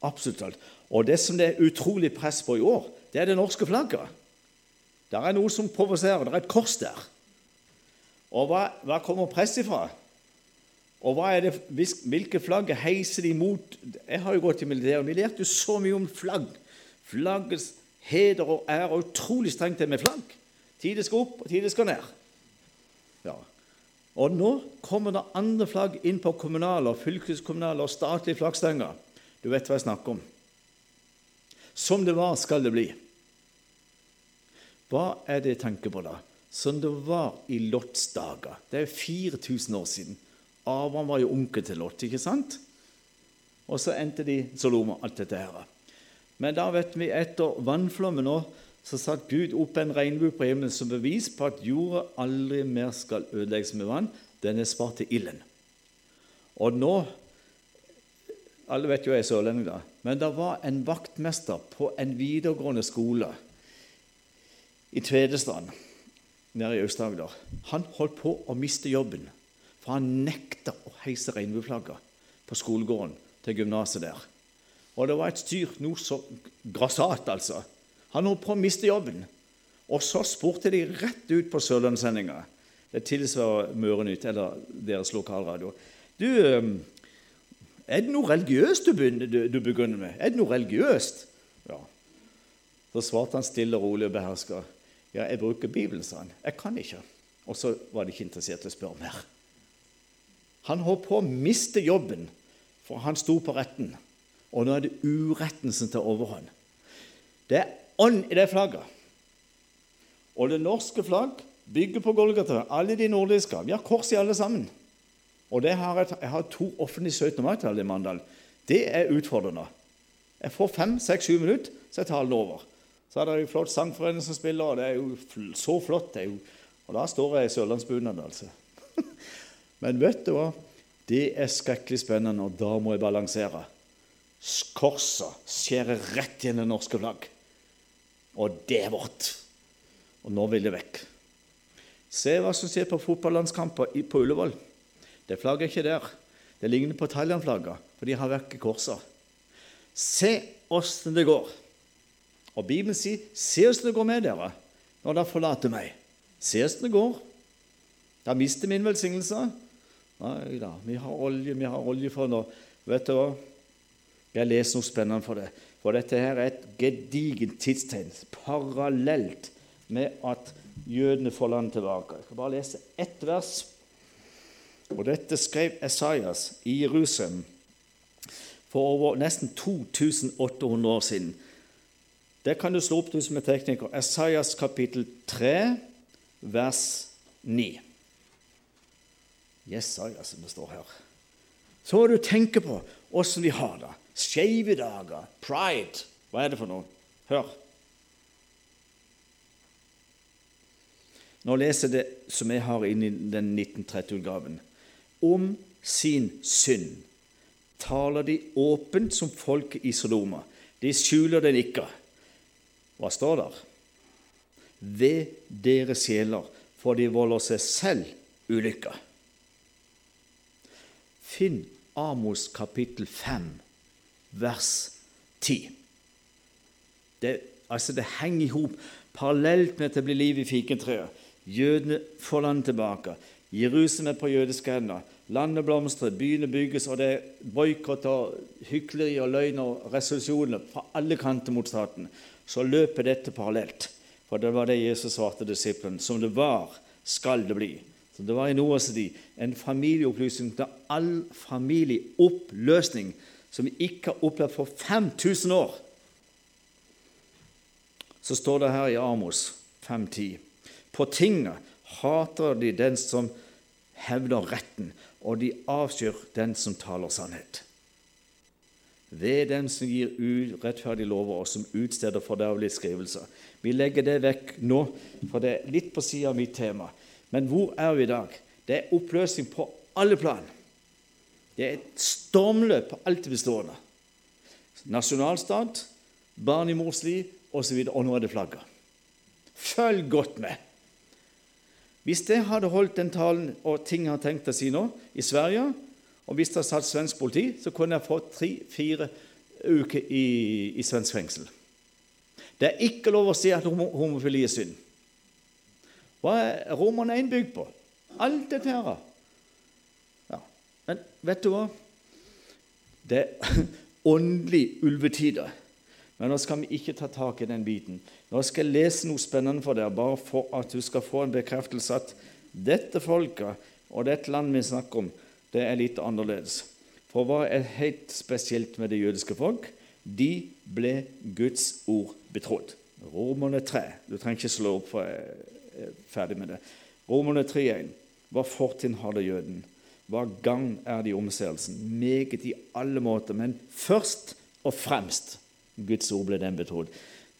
Absolutt alt. Og det som det er utrolig press på i år, det er det norske flagget. Det er noe som provoserer. Det er et kors der. Og hva, hva kommer press ifra? Og det, hvilke flagg heiser de mot? Jeg har jo gått i militæret. Vi lærte jo så mye om flagg. Flaggets heder og ære. er utrolig strengt det med flagg. Tidet skal opp, og tidet skal ned. Ja. Og nå kommer det andre flagg inn på kommunale, fylkeskommunale og statlige flaggstenger. Du vet hva jeg snakker om. Som det var, skal det bli. Hva er det jeg tenker på da? Som det var i Lots dager. Det er 4000 år siden. Abraham var jo onkel til Lot, ikke sant? Og så endte de Soloma, alt dette her. Men da vet vi etter vannflommen nå, så satte Gud opp en regnbue på himmelen som bevis på at jorda aldri mer skal ødelegges med vann. Den er spart til ilden. Og nå Alle vet jo jeg er sørlending, da. Men det var en vaktmester på en videregående skole i Tvedestrand nede i Aust-Agder. Han holdt på å miste jobben for han nekta å heise regnbueflagget på skolegården til gymnaset der. Og det var et styr, noe så grassat, altså. Han holdt på å miste jobben. Og så spurte de rett ut på Sørlandssendinga. Det tilsvarer Mørenytt, eller deres lokalradio. Du, er det noe religiøst du begynner med? Er det noe religiøst? Ja. Så svarte han stille og rolig og beherska. Ja, jeg bruker Bibelen, sa han. Jeg kan ikke. Og så var de ikke interessert i å spørre mer. Han holdt på å miste jobben, for han sto på retten. Og nå er det uretten som tar overhånd. Det er ånd i det flagget. Og det norske flagg bygger på Golgata, alle de nordiske. Vi har kors i alle sammen. Og har jeg, jeg har to offentlige 17. mai-tall i Mandal. Det er utfordrende. Jeg får fem, seks, sju minutter, så jeg tar det over. Så er det jo flott sangforening som spiller, og det er jo så flott. Jo, og da står jeg i sørlandsbunad, altså. Men vet du hva? Det er skrekkelig spennende, og da må jeg balansere. Korset skjærer rett i det norske flagg. Og det er vårt. Og nå vil det vekk. Se hva som skjer på fotballandskamper på Ullevål. Det flagget er ikke der. Det ligner på Thailand-flagget, for de har vekk korset. Se åssen det går. Og Bibelen sier, 'Se åssen det går med dere når dere forlater meg.' Se åssen det går. Da mister min velsignelse. Nei da, vi har olje, vi har olje for nå. Vet du hva? Jeg leser noe spennende for det. For dette her er et gedigent tidstegn, parallelt med at jødene får landet tilbake. Jeg skal bare lese ett vers. Og dette skrev Esaias i Jerusalem for over nesten 2800 år siden. Det kan du slå opp du som er tekniker. Esaias kapittel 3, vers 9. Jesaja, som det står her. Så må du tenke på åssen vi har det. Skeive dager, pride. Hva er det for noe? Hør. Nå leser jeg det som jeg har inni den 1930-utgaven. Om sin synd taler de åpent som folket i Sodoma. De skjuler den ikke. Hva står der? Ved deres sjeler, for de volder seg selv ulykke. Finn Amos kapittel 5, vers 10. Det, altså det henger i hop parallelt med at det blir liv i fikentreet. Jødene får landet tilbake. Jerusalem er på jødiske hender. Landet blomstrer, byene bygges, og det er boikott og hykleri og løgn og resolusjoner fra alle kanter mot staten. Så løper dette parallelt. For det var det Jesus svarte disippelen. Som det var, skal det bli. Så Det var i Noas tid en familieopplysning til all familieoppløsning som vi ikke har opplevd for 5000 år. Så står det her i Amos 5.10.: På tinget hater de den som hevder retten, og de avskyr den som taler sannhet. Ved dem som gir urettferdige lover, og som utsteder fordervelige skrivelser. Vi legger det vekk nå, for det er litt på sida av mitt tema. Men hvor er vi i dag? Det er oppløsning på alle plan. Det er et stormløp på alt det bestående. Nasjonalstat, barn i mors liv osv. Og, og nå er det flagget. Følg godt med. Hvis jeg hadde holdt den talen og ting jeg har tenkt å si nå, i Sverige, og hvis det satt svensk politi, så kunne jeg fått tre-fire uker i, i, svensk fengsel. Det er ikke lov å si at homofili er synd. Hva er Romerne 1 bygd på? Alt dette her. Ja. Men vet du hva? Det er åndelig ulvetider. Men nå skal vi ikke ta tak i den biten. Nå skal jeg lese noe spennende for deg, bare for at du skal få en bekreftelse at dette folket og dette landet vi snakker om, det er litt annerledes. For hva er helt spesielt med det jødiske folk? De ble Guds ord betrodd. Romerne 3. Du trenger ikke slå opp, for jeg er ferdig med det. Romerne 3,1. Hva fortinn har det jøden? Hva gang er det i omseelsen? Meget i alle måter, men først og fremst Guds ord ble den betrodd.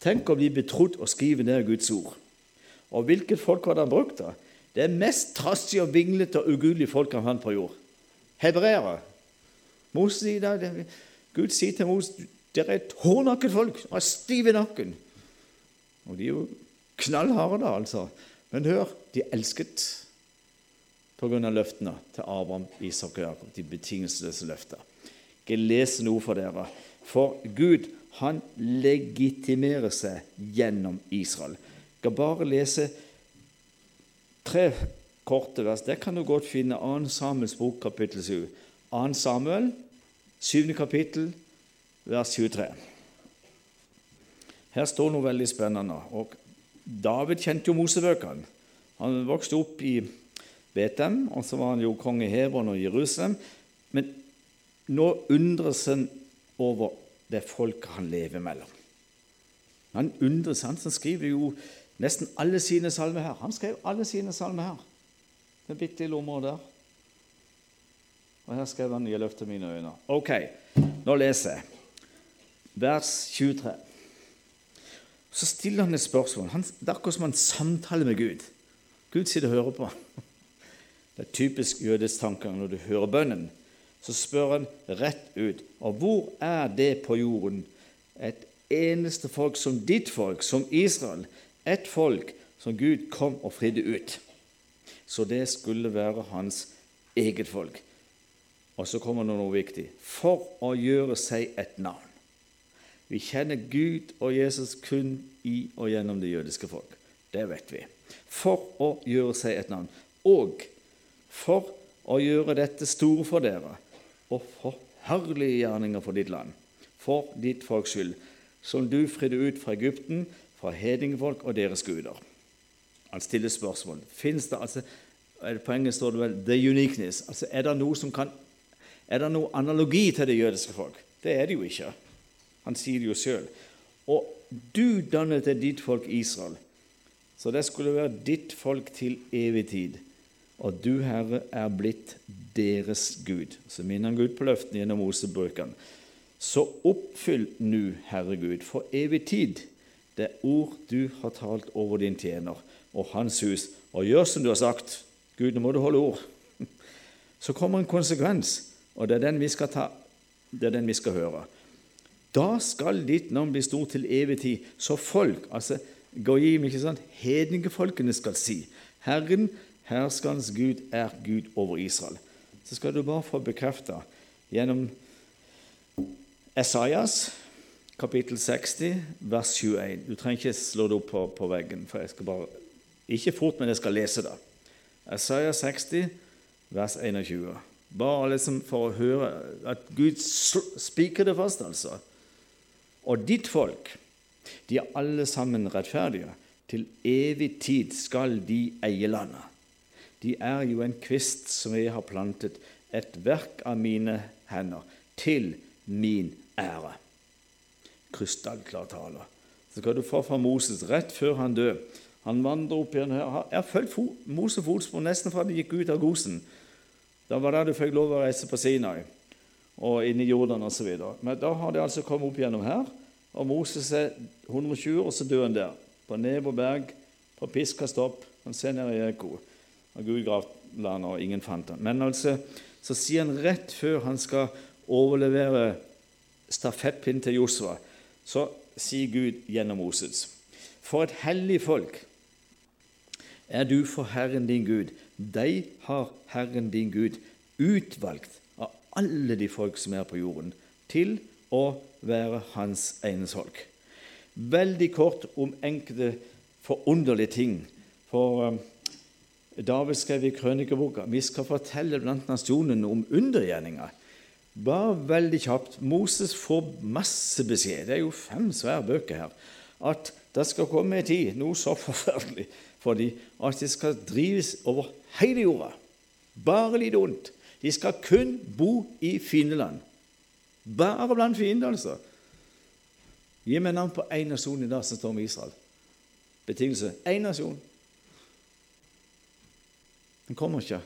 Tenk å bli betrodd å skrive ned Guds ord. Og hvilket folk hadde han brukt? da? Det er mest trassige og vinglete og ugudelige folk han fant på jord. Hebreere. Gud sier til Moses dere er et hårnakket folk og er stive i nakken. Og de er jo knallharde, da, altså. Men hør, de elsket av løftene til Abraham, Isak og Jakob. De betingelsesløse løftene. Jeg leser noe for dere. For Gud han legitimerer seg gjennom Israel. Jeg skal bare lese tre korte vers. Det kan du godt finne 2. Samuels bok, kapittel 7. 2. Samuel, 7. kapittel, vers 23. Her står noe veldig spennende. Og David kjente jo Mosebøkene. Han vokste opp i Betem, og så var han jo konge i Hebron og Jerusalem. Men nå undres han over det folket han lever mellom. Han undres, han som skriver jo nesten alle sine salmer her. Han skrev alle sine salmer her. Det bitte lille området der. Og her skrev han 'Jeg løfter mine øyne'. Ok, nå leser jeg. Vers 23. Så stiller han et spørsmål. Han, det er akkurat som han samtaler med Gud. Gud sitter og hører på. Det er typisk jødisk tankegang når du hører bønnen. Så spør han rett ut. Og hvor er det på jorden et eneste folk som ditt folk, som Israel, et folk som Gud kom og fridde ut? Så det skulle være hans eget folk. Og så kommer det noe viktig. For å gjøre seg et navn. Vi kjenner Gud og Jesus kun i og gjennom det jødiske folk. Det vet vi. For å gjøre seg et navn. Og for å gjøre dette store for dere, og for herlige gjerninger for ditt land, for ditt folks skyld, som du fridde ut fra Egypten, fra hedningfolk og deres guder. Han stiller spørsmål. Fins det altså På engelsk står det vel 'the uniqueness'. Altså, er det noe som kan Er det noe analogi til det jødiske folk? Det er det jo ikke. Han sier det jo sjøl. Og du dannet til ditt folk Israel, så det skulle være ditt folk til evig tid. Og du, Herre, er blitt deres Gud. Så minner han Gud på løftene gjennom Mosebøkene. Så oppfyll nu, Herre Gud, for evig tid det ord du har talt over din tjener og hans hus, og gjør som du har sagt. Gud, nå må du holde ord. Så kommer en konsekvens, og det er den vi skal ta, det er den vi skal høre. Da skal ditt navn bli stort til evig tid, så folk, altså Goyim, ikke sant, hedningefolkene skal si, Herren Herskerens Gud er Gud over Israel. Så skal du bare få bekrefta gjennom Esaias kapittel 60, vers 21. Du trenger ikke slå det opp på, på, veggen, for jeg skal bare Ikke fort, men jeg skal lese det. Esaias 60, vers 21. Bare liksom for å høre at Gud spiker det fast, altså. Og ditt folk, de er alle sammen rettferdige. Til evig tid skal de eie landet. De er jo en kvist som jeg har plantet, et verk av mine hender, til min ære. Krystallklar tale. Så skal du få fra Moses rett før han dør. Han vandrer opp igjen her. Jeg har fulgt Moses' fotspor nesten fra de gikk ut av Gosen. Da var det du fikk lov å reise på Sinai og inn i Jordan osv. Men da har de altså kommet opp gjennom her, og Moses er 120, og så dør han der. På Nebo berg, på Piskastopp. Han ser ned i Eko. Og Gud gravde landet, og ingen fant han. Men altså, så sier han rett før han skal overlevere stafettpinnen til Josva, så sier Gud gjennom Moses.: For et hellig folk er du for Herren din Gud. De har Herren din Gud utvalgt av alle de folk som er på jorden, til å være hans enes. Veldig kort om enkelte forunderlige ting. For um, David skrev i krønikeboka vi skal fortelle blant nasjonene om undergjerninger. Bare veldig kjapt. Moses får masse beskjed, det er jo fem svære bøker her, at det skal komme en tid, noe så forferdelig for dem, at de skal drives over hele jorda. Bare litt ondt. De skal kun bo i fiendeland. Bare blant fiender, altså. Gi meg navn på én nasjon i dag som står med Israel. Betingelse én nasjon. Den kommer ikke.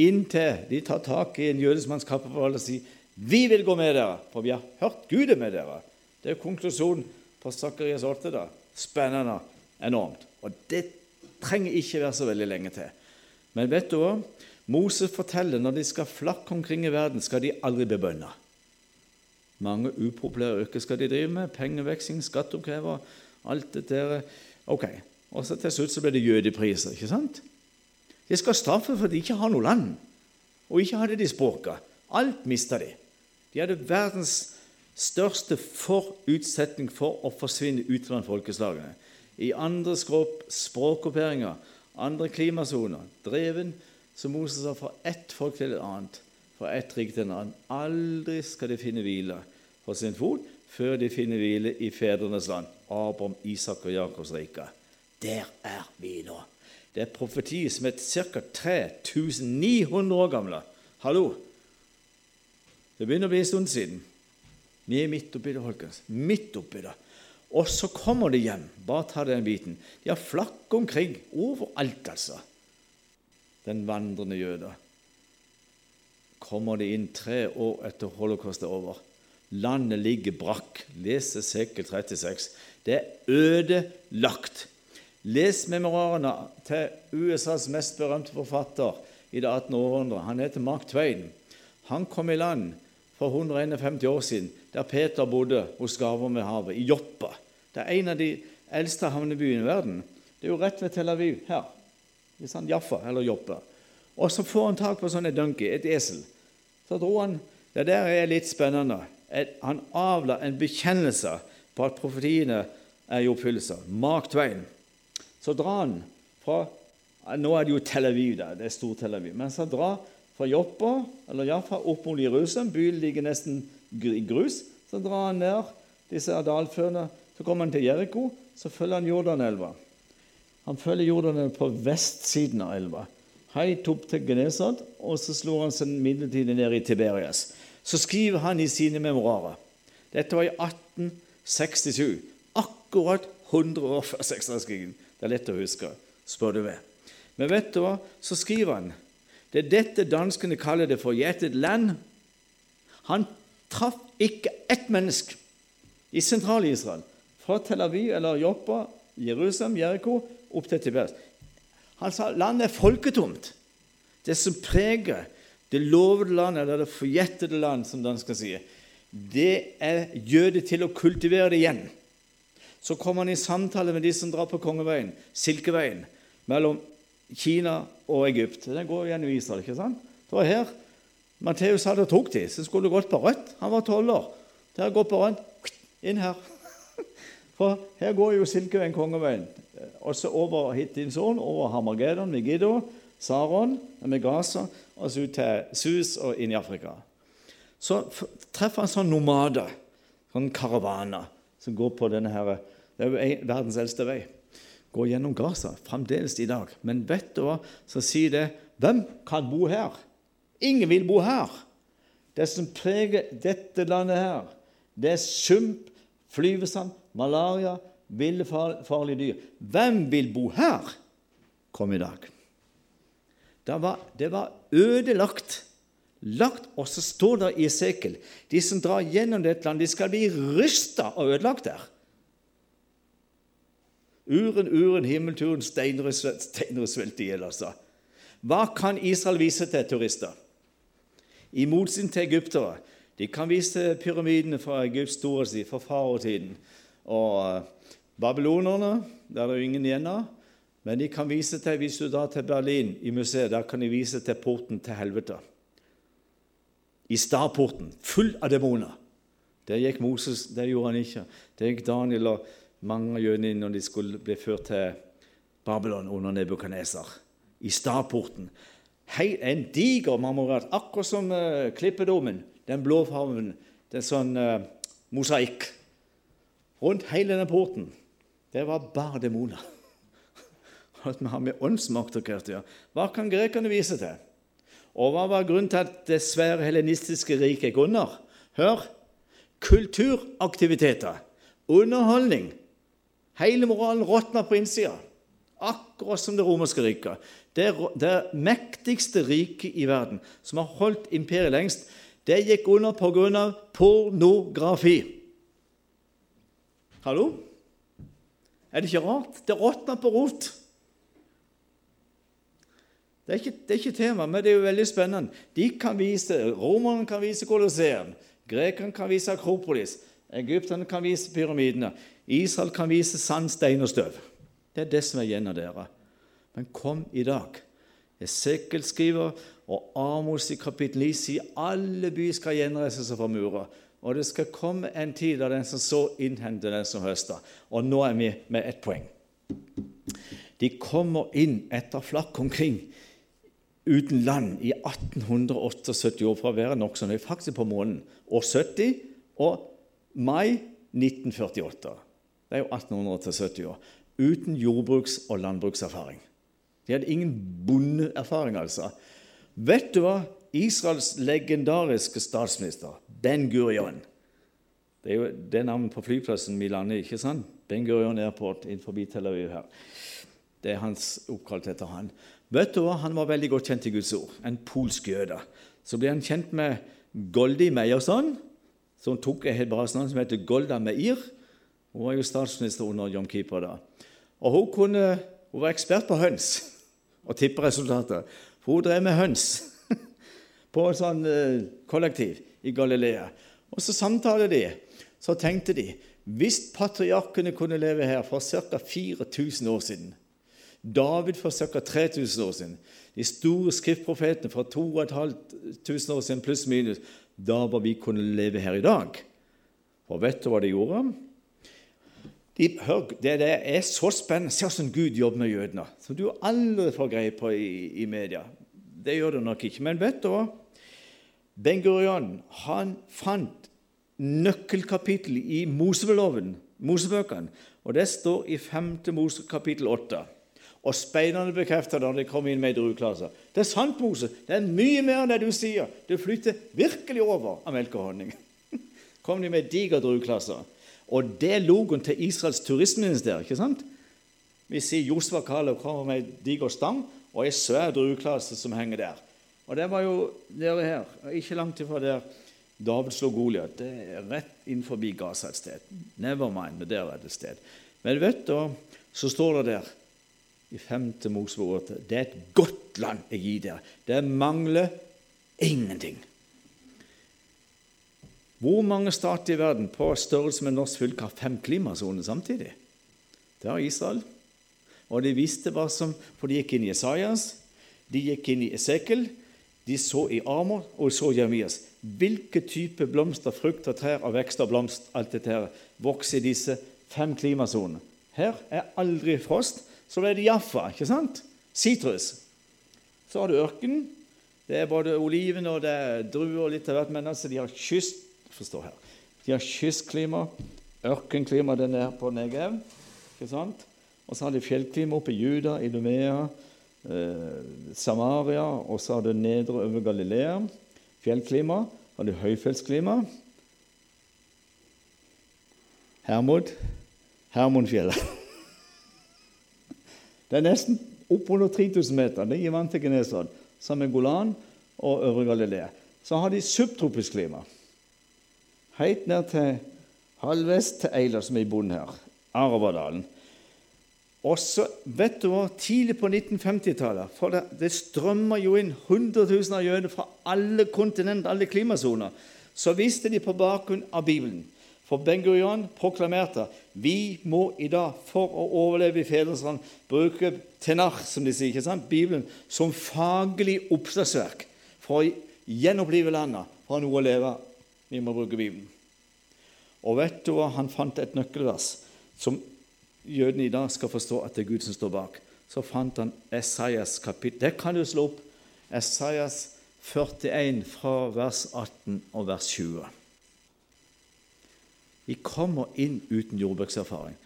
Inntil de tar tak i en jødisk manns kappevold og sier 'Vi vil gå med dere, for vi har hørt Gud er med dere'. Det er konklusjonen på Sakarias 8. da. Spennende. Enormt. Og det trenger ikke være så veldig lenge til. Men vet du hva? Moses forteller når de skal flakke omkring i verden, skal de aldri bli bønner. Mange upopulære yrker skal de drive med. Pengeveksling, skatteoppkrever, alt det der. Ok, Og så til slutt så blir det jødepriser. ikke sant? De skal straffe for de ikke har noe land, og ikke hadde de språka. Alt mista de. De hadde verdens største forutsetning for å forsvinne ut av folkeslagene. I andre språkopperinger, andre klimasoner, dreven, som Moses sa, fra ett folk til et annet, fra ett rike til et annet. Aldri skal de finne hvile for sin fot før de finner hvile i fedrenes land, Abraham, Isak og Jakobs rike. Der er vi nå. Det er profeti som er ca. 3900 år gamle. Hallo! Det begynner å bli en stund siden. Vi er midt oppi det, folkens. Midt oppi det. Og så kommer de hjem. Bare ta den biten. De har flakk omkring overalt, altså. Den vandrende jøder. Kommer de inn tre år etter holocaust er over. Landet ligger brakk. Les Esekiel 36. Det er ødelagt. Les memorarene til USAs mest berømte forfatter i det 18. århundre. Han heter Mark Twain. Han kom i land for 151 år siden, der Peter bodde hos Gaver ved havet, i Joppa. Det er en av de eldste havnebyene i verden. Det er jo rett ved Tel Aviv, her. I han Jaffa, eller Joppa. Og så får han tak på sånn et donkey, et esel. Så dro han Det der er litt spennende. Han avla en bekjennelse på at profetiene er i oppfyllelse. Mark Twain. Så drar han fra Nå er det jo Tel Aviv, da. det er stor Tel Aviv. Men så drar fra Joppa eller Jaffa opp mot Jerusalem. Byen ligger nesten i grus. Så drar han ned disse dalførene. Så kommer han til Jeriko. Så følger han Jordanelva. Han følger Jordanelva på vestsiden av elva. Helt opp til Genesad, og så slår han seg midlertidig ned i Tiberias. Så skriver han i sine memoarer Dette var i 1867, akkurat 100 år før seksdagskrigen. Det er lett å huske, spør du meg. Men vet du hva? Så skriver han det er dette danskene kaller det for gjettet land. Han traff ikke ett menneske i sentral-Israel, fra Tel Aviv eller Joppa, Jerusalem, Jeriko, opp til Tibet. Han sa landet er folketomt. Det som preger det lovede land, eller det forjettede land, som danskene sier, det er jøder til å kultivere det igjen. Så kommer han i samtale med de som drar på Kongeveien, Silkeveien, mellom Kina og Egypt. Den går gjennom Israel. ikke sant? Det var her Matteus hadde tok de, så skulle gått på rødt. Han var tolv år. Det har gått på rødt. Inn her. For her går jo Silkeveien, Kongeveien. Også over Hittinsån, over Hamargedon, Megiddo, Saron, Megasa, og så ut til Sus og inn i Afrika. Så treffer han sånn nomader, sånn karavaner, som går på denne her, Det er jo verdens eldste vei går gjennom Gaza fremdeles i dag. Men vet du hva så sier det? Hvem kan bo her? Ingen vil bo her. Det som preger dette landet her, det er sump, flyvesand, malaria, ville, farlige dyr. Hvem vil bo her? Kom i dag. Det var, det var ødelagt. Lagt, og så står det i Esekel de som drar gjennom dette landet, de skal bli rysta og ødelagt der. Uren, uren, himmelturen, steiner svelt i hjel, altså. Hva kan Israel vise til turister? I motsetning til egyptere. De kan vise pyramidene fra Egypts storhetstid, fra farotiden. Og eh, babylonerne, der er det jo ingen igjen av. Men de kan vise til, hvis du drar til Berlin, i museet, der kan de vise til porten til helvete. I Starporten, full av demoner. Det gikk Moses, det gjorde han ikke. Det gikk Daniel og mange av jødene når de skulle bli ført til Babylon under Nebukadneser. I stadporten. En diger marmorat, akkurat som uh, klippedomen, den blå fargen. Det er sånn uh, mosaikk. Rundt hele denne porten. Det var bare demoner. At vi har med åndsmakt å gjøre. Hva kan grekerne vise til? Og hva var grunnen til at det svære helenistiske riket gikk under? Hør! Kulturaktiviteter, underholdning, Hele moralen råtna på innsida, akkurat som det romerske riket. Det, det mektigste riket i verden, som har holdt imperiet lengst, det gikk under pga. pornografi. Hallo? Er det ikke rart? Det råtna på rot. Det er, ikke, det er ikke tema, men det er jo veldig spennende. De kan vise, Romerne kan vise Colosseum, grekerne kan vise Akropolis, egypterne kan vise pyramidene. Israel kan vise sand, stein og støv. Det er det som er igjen av dere. Men kom i dag. Esekel skriver, og Amos i kapittel 9 sier alle byer skal gjenreise seg fra murer. Og det skal komme en tid da den som så, innhenter den som høster. Og nå er vi med ett poeng. De kommer inn etter flakk omkring uten land i 1878 år fra å være nokså faktisk på månen. År 70 og mai 1948 det er jo 1870 år, uten jordbruks- og landbrukserfaring. De hadde ingen bondeerfaring, altså. Vet du hva? Israels legendariske statsminister Ben Gurion Det er jo det navnet på flyplassen vi lander ikke sant? Ben Gurion Airport innenfor Tel Aviv her. Det er hans oppkalt etter han. Vet du hva? Han var veldig godt kjent i Guds ord. En polsk jøde. Så ble han kjent med Goldi Meyerson, som tok et hebraisk navn som heter Golda Meir. Hun var jo statsminister under Jom Kippur da. Og hun, kunne, hun var ekspert på høns og tipperesultater. For hun drev med høns på et sånn eh, kollektiv i Galilea. Og så samtaler de. Så tenkte de hvis patriarkene kunne leve her for ca. 4000 år siden David for ca. 3000 år siden de store skriftprofetene fra 2500 år siden pluss minus da var vi kunne leve her i dag. Og vet du hva de gjorde? De, hør, det, det, er så spennende. Se hvordan Gud jobber med jødene, som du aldri får greie på i, i media. Det gjør du nok ikke. Men vet du hva? Ben Gurion han fant nøkkelkapittel i Moseloven, Mosebøkene, og det står i 5. Mose kapittel 8. Og speiderne bekrefter det når de kommer inn med ei. Det er sant, Mose. Det er mye mer enn det du sier. Det flytter virkelig over av melk og honning. kom de med diger drueklase. Og det er logoen til Israels turistminister. ikke sant? Vi sier Josva Kalev kommer med ei diger stang og ei svær drueklase som henger der. Og det var jo dere her, ikke langt ifra der David slo Goliat. Det er rett innenfor Gaza et sted. Never mind, der er det et sted. Men vet du, så står det der i 5. Mosebok 8 det er et godt land jeg gir dere. Det mangler ingenting. Hvor mange stater i verden på størrelse med norsk fylke har fem klimasoner samtidig? Det har Israel. Og de visste hva som For de gikk inn i Esaias, de gikk inn i Esekel, de så i Amor og så Jeremias. Hvilke type blomster, frukter, trær og vekster og blomst alt dette her, vokser i disse fem klimasonene? Her er aldri frost så ble det Jaffa, ikke sant? Sitrus. Så har du ørken. Det er både oliven og det er druer og litt av hvert. Men altså, de har kyst Forstå her. De har kystklima, ørkenklima den er på Negev. ikke sant? Og så har de fjellklima oppe i Juda, Idumea, eh, Samaria, og så har du nedre over Galilea. Fjellklima. Har du høyfjellsklima. Hermod. Hermonfjellet. Det er nesten oppunder 3000 meter. Det gir vann til Genesad, sammen med Golan og Øvre Galilea. Så har de subtropisk klima. Helt ned til halvvest til Eila, som er i bunnen her. Arabadalen. Og så, vet du hva, Tidlig på 1950-tallet for det, det strømmer jo inn 100 000 av jøder fra alle kontinenter, alle klimasoner. Så visste de på bakgrunn av Bibelen for Ben Gurion proklamerte vi må i dag, for å overleve i fedrenes bruke Tenar, som de sier, ikke sant? Bibelen som faglig oppslagsverk for å gjenopplive landet, for å ha noe å leve Vi må bruke Bibelen. Og vet du hva? Han fant et nøkkelvers som jødene i dag skal forstå at det er Gud som står bak. Så fant han Esaias kapittel. Det kan du slå opp. Esaias 41 fra vers 18 og vers 20. Vi kommer inn uten jordbrukserfaring.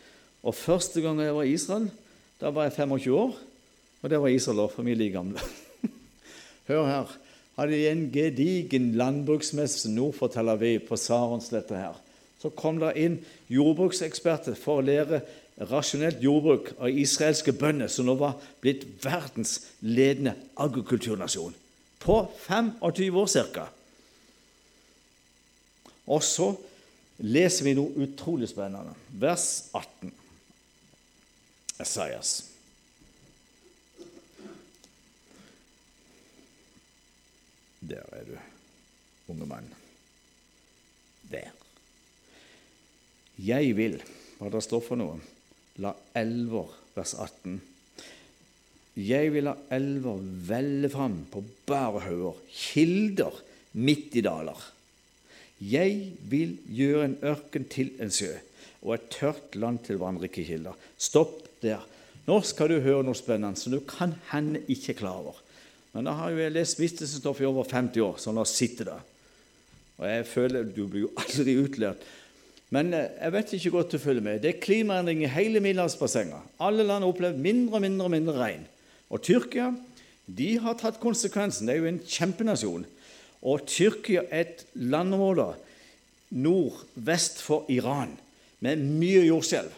Og Første gang jeg var i Israel, da var jeg 25 år. Og det var Israel òg, for vi er like gamle. Hør her. Hadde de en gedigen landbruksmesse nord for Tel Aviv, på Saronsletta her. Så kom det inn jordbrukseksperter for å lære rasjonelt jordbruk av israelske bønder, som nå var blitt verdens ledende agrikulturnasjon. På 25 år ca. Og så leser vi noe utrolig spennende. Vers 18. Esaias. Der er du, unge mann. Der. Jeg vil, hva det står for noe, la elver, vers 18 Jeg vil la elver velle fram på bare hauger, kilder midt i daler. Jeg vil gjøre en ørken til en sjø og et tørt land til vannrike kilder. Stopp der. Nå skal du høre noe spennende som du kan hende ikke klar over. Men da har jo jeg lest Vistestoff i over 50 år, så la oss sitte der. Og jeg føler Du blir jo aldri utlært. Men eh, jeg vet ikke godt du følger med. Det er klimaendring i hele Middelhavsbassenget. Alle land har opplevd mindre og mindre og mindre regn. Og Tyrkia de har tatt konsekvensen. Det er jo en kjempenasjon. Og Tyrkia er et landområde nordvest for Iran, med mye jordskjelv.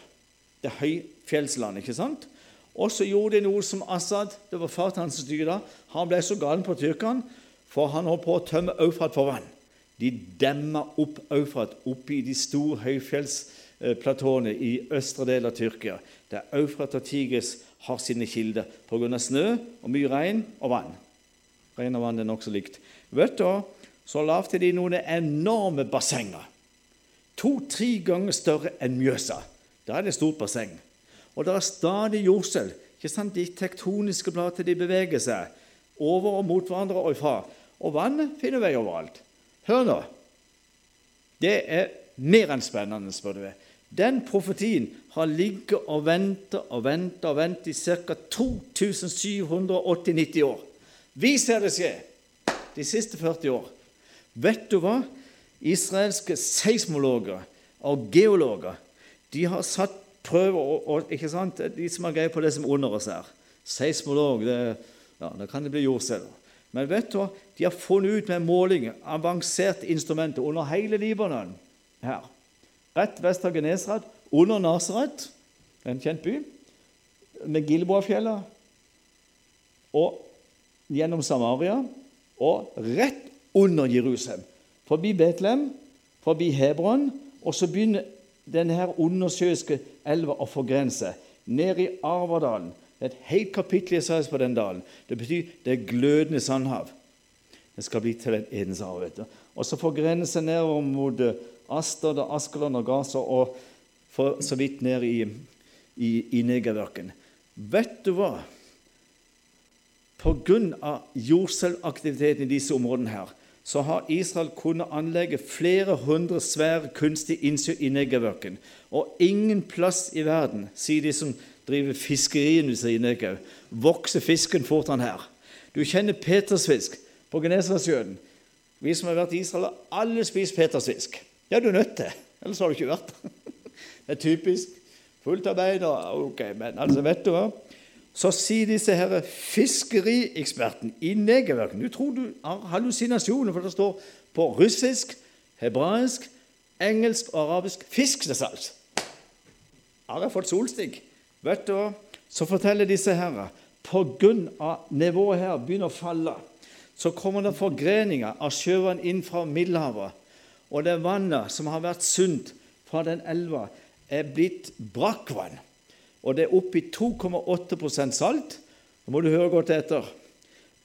Det er høyfjellsland, ikke sant? Og så gjorde de noe som Assad det var far til styre da, Han ble så gal på tyrkerne, for han holdt på å tømme Eufrat for vann. De demma opp Eufrat oppe i de store høyfjellsplatåene i østre del av Tyrkia, der Eufrat og Tigris har sine kilder pga. snø og mye regn og vann. Regn og vann er nokså likt. Vet du, Så lagde de noen enorme bassenger. To-tre ganger større enn Mjøsa. Da er det et stort basseng. Og det er stadig jordskjelv. De tektoniske platene beveger seg over og mot hverandre og ifra. Og vannet finner vei overalt. Hør nå. Det er mer enn spennende, spør du meg. Den profetien har ligget og ventet og ventet og ventet i ca. 2780-90 år. Vi ser det skje de siste 40 år. Vet du hva? Israelske seismologer og geologer de har satt prøver og, og, ikke sant? De som har greie på det som under oss her. Seismolog, det, ja, da kan det bli jordceller. Men vet du hva? De har funnet ut med måling avanserte instrumenter under hele Libanon her rett vest av Genesrad, under Nasaret, en kjent by, med Gilboafjellet, og gjennom Samaria og rett under Jerusalem. Forbi Betlehem, forbi Hebron, og så begynner denne undersjøiske elva å forgrense ned i Arvadalen. Det er et helt kapittel i Isaias på den dalen. Det betyr det glødende sandhav. Det skal bli til et Edenshav. Og så forgrenser nedover mot Astad og Askeland og Gaza og for så vidt ned i, i, i Negerverken. Vet du hva? Pga. jordskjelvaktiviteten i disse områdene her, så har Israel kunnet anlegge flere hundre svære kunstige innsjøer i Negerverken. Og ingen plass i verden, sier de som driver fiskeriindustri i Negev, vokser fisken fortere enn her. Du kjenner petersfisk på Genesaretsjøen. Vi som har vært i Israel, har alle spist petersfisk. Ja, du er nødt til, ellers har du ikke vært. Det er typisk. Fullt arbeid Ok, men altså, vet du hva? Så sier disse her fiskerieksperten i Negeverken Du tror du har hallusinasjoner, for det står på russisk, hebraisk, engelsk og arabisk 'fisk til salgs'. Har jeg fått solstikk? Vet du hva? Så forteller disse her pga. nivået her begynner å falle, så kommer det forgreninger av sjøvann inn fra Middelhavet og det vannet som har vært sunt fra den elva, er blitt brakkvann. Og det er oppi 2,8% salt. Nå må du høre godt etter.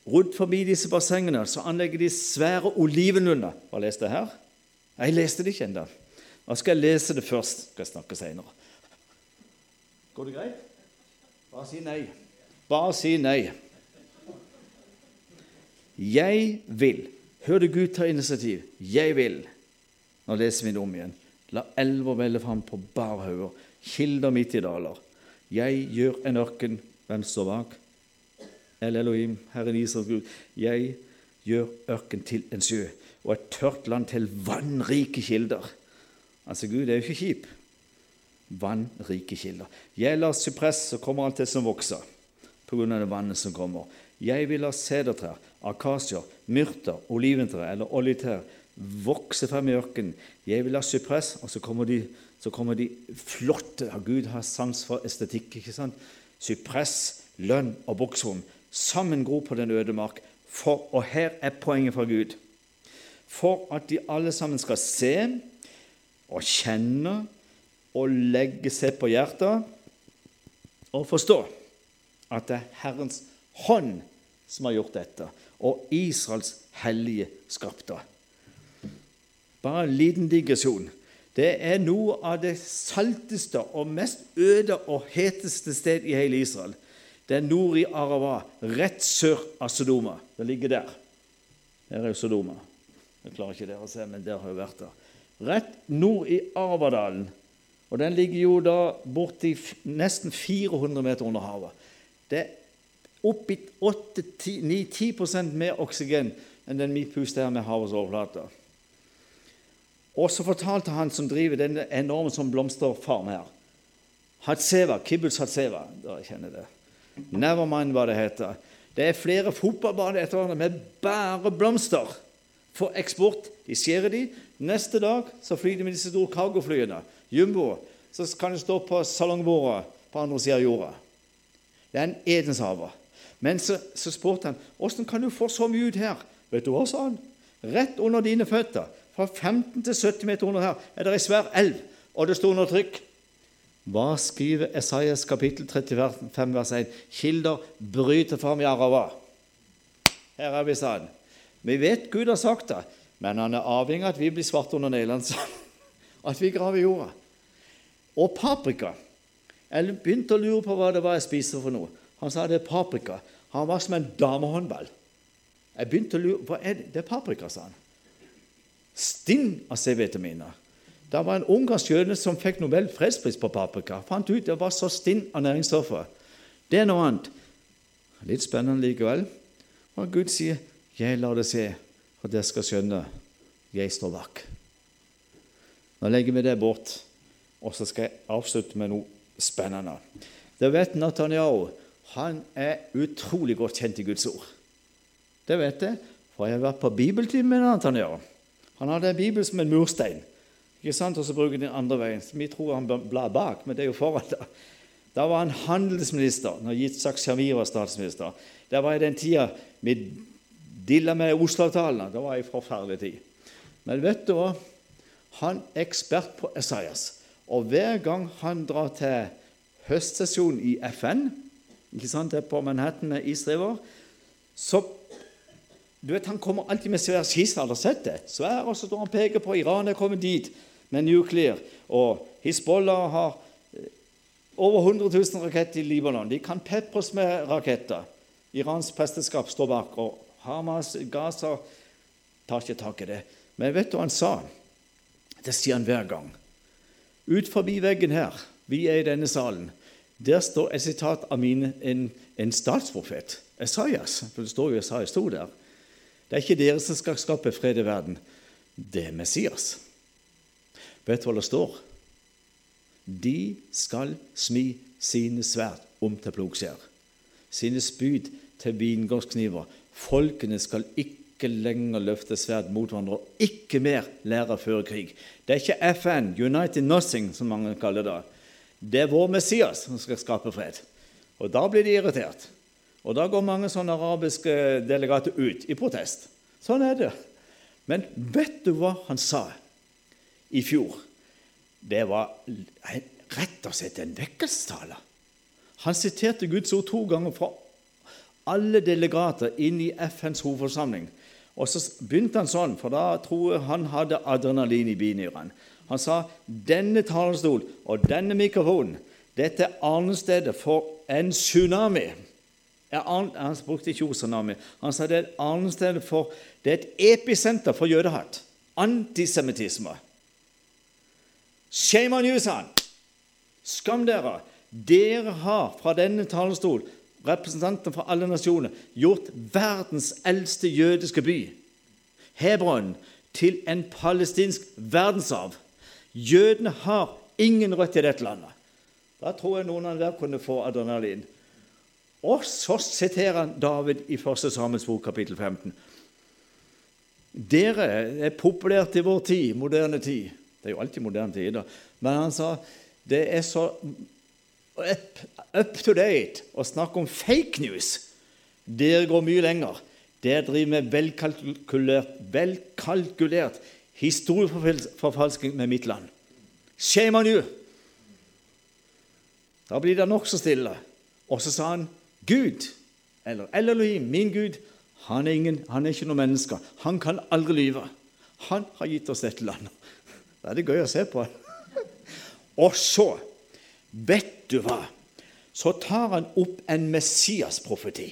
Rundt forbi disse bassengene så anlegger de svære olivenlunder. Hva leste jeg her? Jeg leste det ikke ennå. Nå skal jeg lese det først. Skal jeg snakke senere. Går det greit? Bare si nei. Bare si nei. Jeg vil. Hør du Gud ta initiativ. Jeg vil nå leser vi det om igjen. La elver velle fram på barhauger, kilder midt i daler. Jeg gjør en ørken. Hvem står bak? El Elohim, Herren Israels Gud. Jeg gjør ørken til en sjø og et tørt land til vannrike kilder. Altså, Gud er jo ikke kjip. Vannrike kilder. Jeg lar sypress, så kommer alt det som vokser, på grunn av det vannet som kommer. Jeg vil ha sedertrær, akasier, myrter, oliventre eller oljetrær vokse frem i ørkenen. Jeg vil ha sypress, og så kommer de, så kommer de flotte Gud har sans for estetikk. ikke sant? Sypress, lønn og buksrom sammengro på den øde mark. For, og her er poenget fra Gud. For at de alle sammen skal se og kjenne og legge seg på hjertet og forstå at det er Herrens hånd som har gjort dette, og Israels hellige skapte. Bare en liten digresjon. Det er noe av det salteste og mest øde og heteste sted i hele Israel. Det er nord i Arava, rett sør av Sodoma. Det ligger der. Der er jo Sodoma. Jeg klarer ikke dere å se, men der har jeg vært der. Rett nord i Arvadalen. Og den ligger jo da borti nesten 400 meter under havet. Det er i 8-9-10% mer oksygen enn den vi puster her med havets overflate. Og så fortalte han som driver denne enorme som blomsterfarm her Hatseva, Kibbutz Hatseva. Dere kjenner det. Nevermind, hva det heter. Det er flere fotballbaner etter med bare blomster for eksport De skjærer de. Neste dag så flyr de med disse store cargoflyene, jumbo. Så kan de stå på salongbordet på andre sida av jorda. Det er en edenshaver. Men så, så spurte han åssen kan du få så mye ut her. Vet du hva, sa han. Rett under dine føtter, fra 15 til 70 meter under her, er det ei svær elv, og det sto under trykk. Hva skriver Esaias kapittel 35 vers 1? Kilder bryter fram i Arava. Her er vi, sa han. Vi vet Gud har sagt det, men han er avhengig av at vi blir svarte under neglene. At vi graver jorda. Og paprika. Jeg begynte å lure på hva det var jeg spiste for noe. Han sa det er paprika. Han var som en damehåndball. Jeg begynte å lure hva er det? Det er paprika, sa han. Stinn av C-vitaminer. Det var en ungarsk jøde som fikk Nobel fredspris på paprika. Fant ut det var så stinn av næringsstoffer. Det er noe annet. Litt spennende likevel. Og Gud sier, 'Jeg lar det se, for dere skal skjønne, jeg står bak'. Nå legger vi det bort, og så skal jeg avslutte med noe spennende. Det vet Nathaniel. Han er utrolig godt kjent i Guds ord. Det vet jeg, for jeg har vært på bibeltime med Nathaniel. Han hadde en bibel som en murstein. Ikke sant? Og så bruker de den andre veien. Vi tror han blar bak, men det er jo foran. Da Da var han handelsminister når Yitzhak Shamir var statsminister. Det var i den tida vi dilla med Oslo-avtalene. Det var en forferdelig tid. Men vet du hva? Han er ekspert på Esaias. Og hver gang han drar til høstsesjonen i FN, ikke sant, det er på Manhattan med isdriver, så du vet, Han kommer alltid med svær skisser, Har dere sett det? Svær, og så står han peker på Iran er kommet dit med nuklear. Og Hizbollah har over 100 000 raketter i Libanon. De kan pepres med raketter. Irans presteskap står bak. Og Hamas, Gaza tar ikke tak i det. Men vet du hva han sa? Det sier han hver gang. Ut forbi veggen her, vi er i denne salen, der står et sitat av mine, en, en statsprofet, Esaias. For det står jo Esaias 2 der. Det er ikke dere som skal skape fred i verden. Det er Messias. Vet du hva det står? De skal smi sine sverd om til plogskjær, sine spyd til vingårdskniver. Folkene skal ikke lenger løfte sverd mot hverandre og ikke mer lære å føre krig. Det er ikke FN, United Nothing, som mange kaller det. Det er vår Messias som skal skape fred. Og da blir de irritert. Og da går mange sånne arabiske delegater ut i protest. Sånn er det. Men vet du hva han sa i fjor? Det var rett og slett en vekkelsestale. Han siterte Guds ord to ganger fra alle delegater inn i FNs hovedforsamling. Og så begynte han sånn, for da tror jeg han hadde adrenalin i binyrene. Han sa denne talerstol og denne mikrofonen dette er arnestedet for en tsunami. Han brukte ikke ordet tsunami. Han sa det er et arnested for Det er et episenter for jødehat. Antisemittisme. Shame on you, sa han. Skam dere. Dere har fra denne talerstol, representanter fra alle nasjoner, gjort verdens eldste jødiske by, Hebron, til en palestinsk verdensarv. Jødene har ingen rødt i dette landet. Da tror jeg noen av dere kunne få adrenalin. Og så siterer han David i 1. Samuels bok, kapittel 15. Dere er populært i vår tid, moderne tid. Det er jo alltid moderne tider. Men han sa det er så up, up to date å snakke om fake news. Dere går mye lenger. Dere driver med velkalkulert, velkalkulert historieforfalskning med mitt land. Shame on you! Da blir det nokså stille. Og så sa han Gud, eller Elohim, min Gud, han er, ingen, han er ikke noe menneske. Han kan aldri lyve. Han har gitt oss dette landet. Det er det gøy å se på. Og så, vet du hva, så tar han opp en Messias-profeti.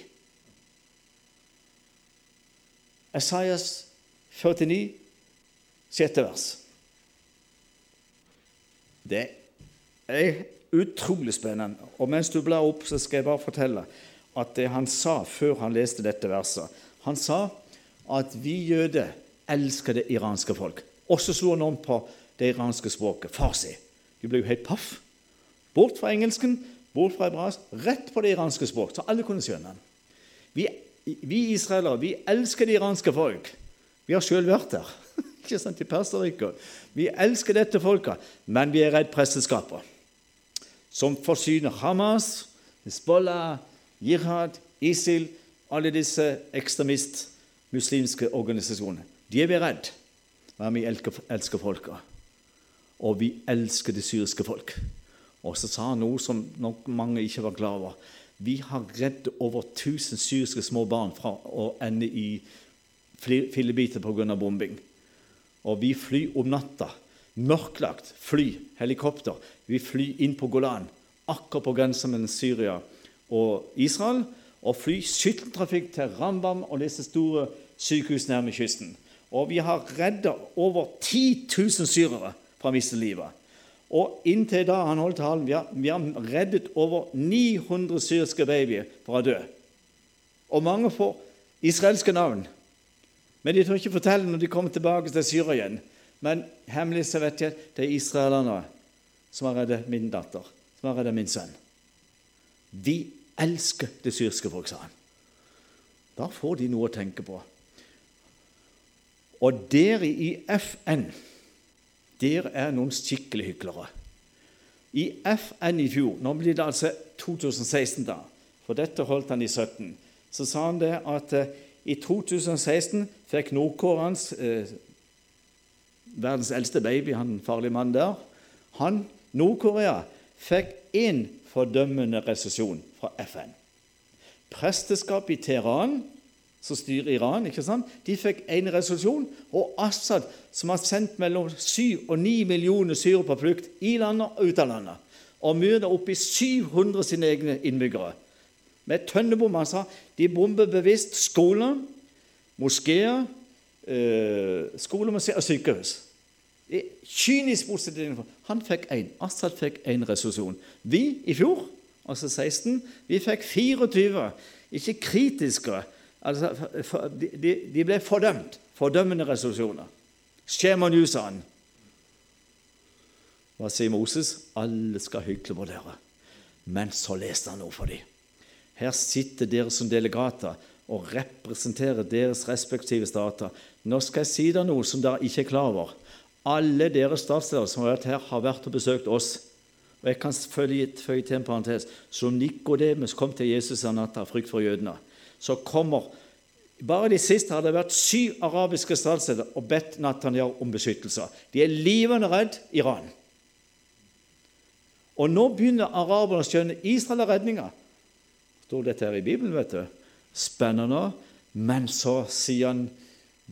Esaias 49, sjette vers. Det er utrolig spennende. Og mens du blar opp, så skal jeg bare fortelle at det han sa før han leste dette verset Han sa at vi jøder elsker det iranske folk. Og så slo han om på det iranske språket. Farsi. De ble jo helt paff. Bort fra engelsken, bort fra hebraisk, rett på det iranske språk, så alle kunne skjønne den. Vi, vi israelere vi elsker det iranske folk. Vi har sjøl vært der. Ikke sant, i perserriket. Vi elsker dette folket, men vi er redd presteskapet, som forsyner Hamas, Hizbollah, Jihad, ISIL, alle disse ekstremist-muslimske organisasjonene. De er vi redd, men vi elsker, elsker folka. Og vi elsker det syriske folk. Og så sa han noe som nok mange ikke var klar over. Vi har redd over 1000 syriske små barn fra å ende i fillebiter pga. bombing. Og vi flyr om natta. Mørklagt fly, helikopter. Vi flyr inn på Golan, akkurat på grensa mellom Syria og Israel. Og fly skytteltrafikk til Rambam og disse store sykehusene nærme kysten. Og vi har redda over 10 000 syrere fra å miste livet. Og inntil da han holdt talen, vi har, vi har reddet over 900 syriske babyer fra å dø. Og mange får israelske navn. Men de tør ikke fortelle når de kommer tilbake til Syria igjen. Men hemmelig så vet jeg det er israelerne som har reddet min datter, som har reddet min sønn. Vi elsker det syriske folk, sa han. Da får de noe å tenke på. Og dere i FN dere er noen skikkelig hyklere. I FN i fjor, nå blir det altså 2016, da, for dette holdt han i 17, så sa han det at eh, i 2016 fikk nordkoreans eh, verdens eldste baby, han farlige mannen der han, Nord-Korea fikk én fordømmende resesjon fra FN. Presteskapet i Teheran som styrer Iran, ikke sant? de fikk en resolusjon. Og Assad, som har sendt mellom 7 og 9 millioner syrere på flukt i landet og ut av landet, og myrda oppi i 700 sine egne innbyggere med tønnebomber. sa de bomber bevisst skoler, moskeer, eh, skoler og sykehus. Det er kynisk positivt. Han fikk én. Assad fikk én resolusjon. Vi i fjor, altså 16, vi fikk 24. Ikke kritiske Altså, de, de ble fordømt. Fordømmende resolusjoner. Shame on you, sa han. Hva sier Moses? Alle skal hykle på dere. Men så leste han noe for dem. Her sitter dere som delegater og representerer deres respektive stater. Nå skal jeg si dere noe som dere ikke er klar over. Alle dere statsledere som har vært her, har vært og besøkt oss. Og jeg kan føye til en parentes. Som Nikodemus kom til Jesus av frykt for jødene så kommer Bare de siste har det vært syv arabiske statsledere og bedt Netanyahu om beskyttelse. De er livende redd Iran. Og nå begynner araberne å skjønne Israel er redninga. Står dette her i Bibelen, vet du. Spennende. Men så sier han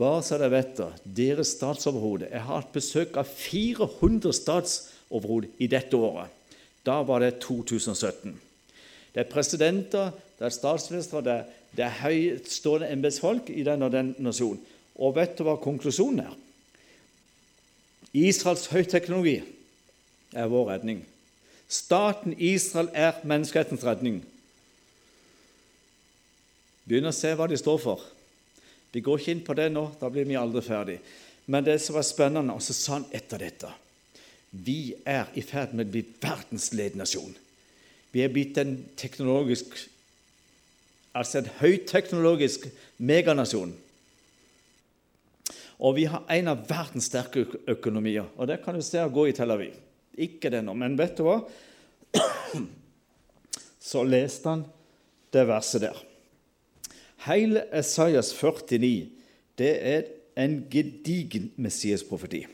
bare så dere vet det, deres statsoverhode Jeg har hatt besøk av 400 statsoverhode i dette året. Da var det 2017. Det er presidenter, det er statsministre, det det er høytstående embetsfolk i den og den nasjonen. Og vet du hva konklusjonen er? Israels høyteknologi er vår redning. Staten Israel er menneskehetens redning. Begynn å se hva de står for. Vi går ikke inn på det nå, da blir vi aldri ferdig. Men det som var spennende, og så sa han etter dette Vi er i ferd med å bli verdensledende nasjon. Vi er blitt en teknologisk altså en høyteknologisk meganasjon. Og vi har en av verdens sterke økonomier, og det kan du se å gå i Tel Aviv. Ikke det nå, men vet du hva? Så leste han det verset der. Hele Esaias 49 det er en gedigen Messias-profeti.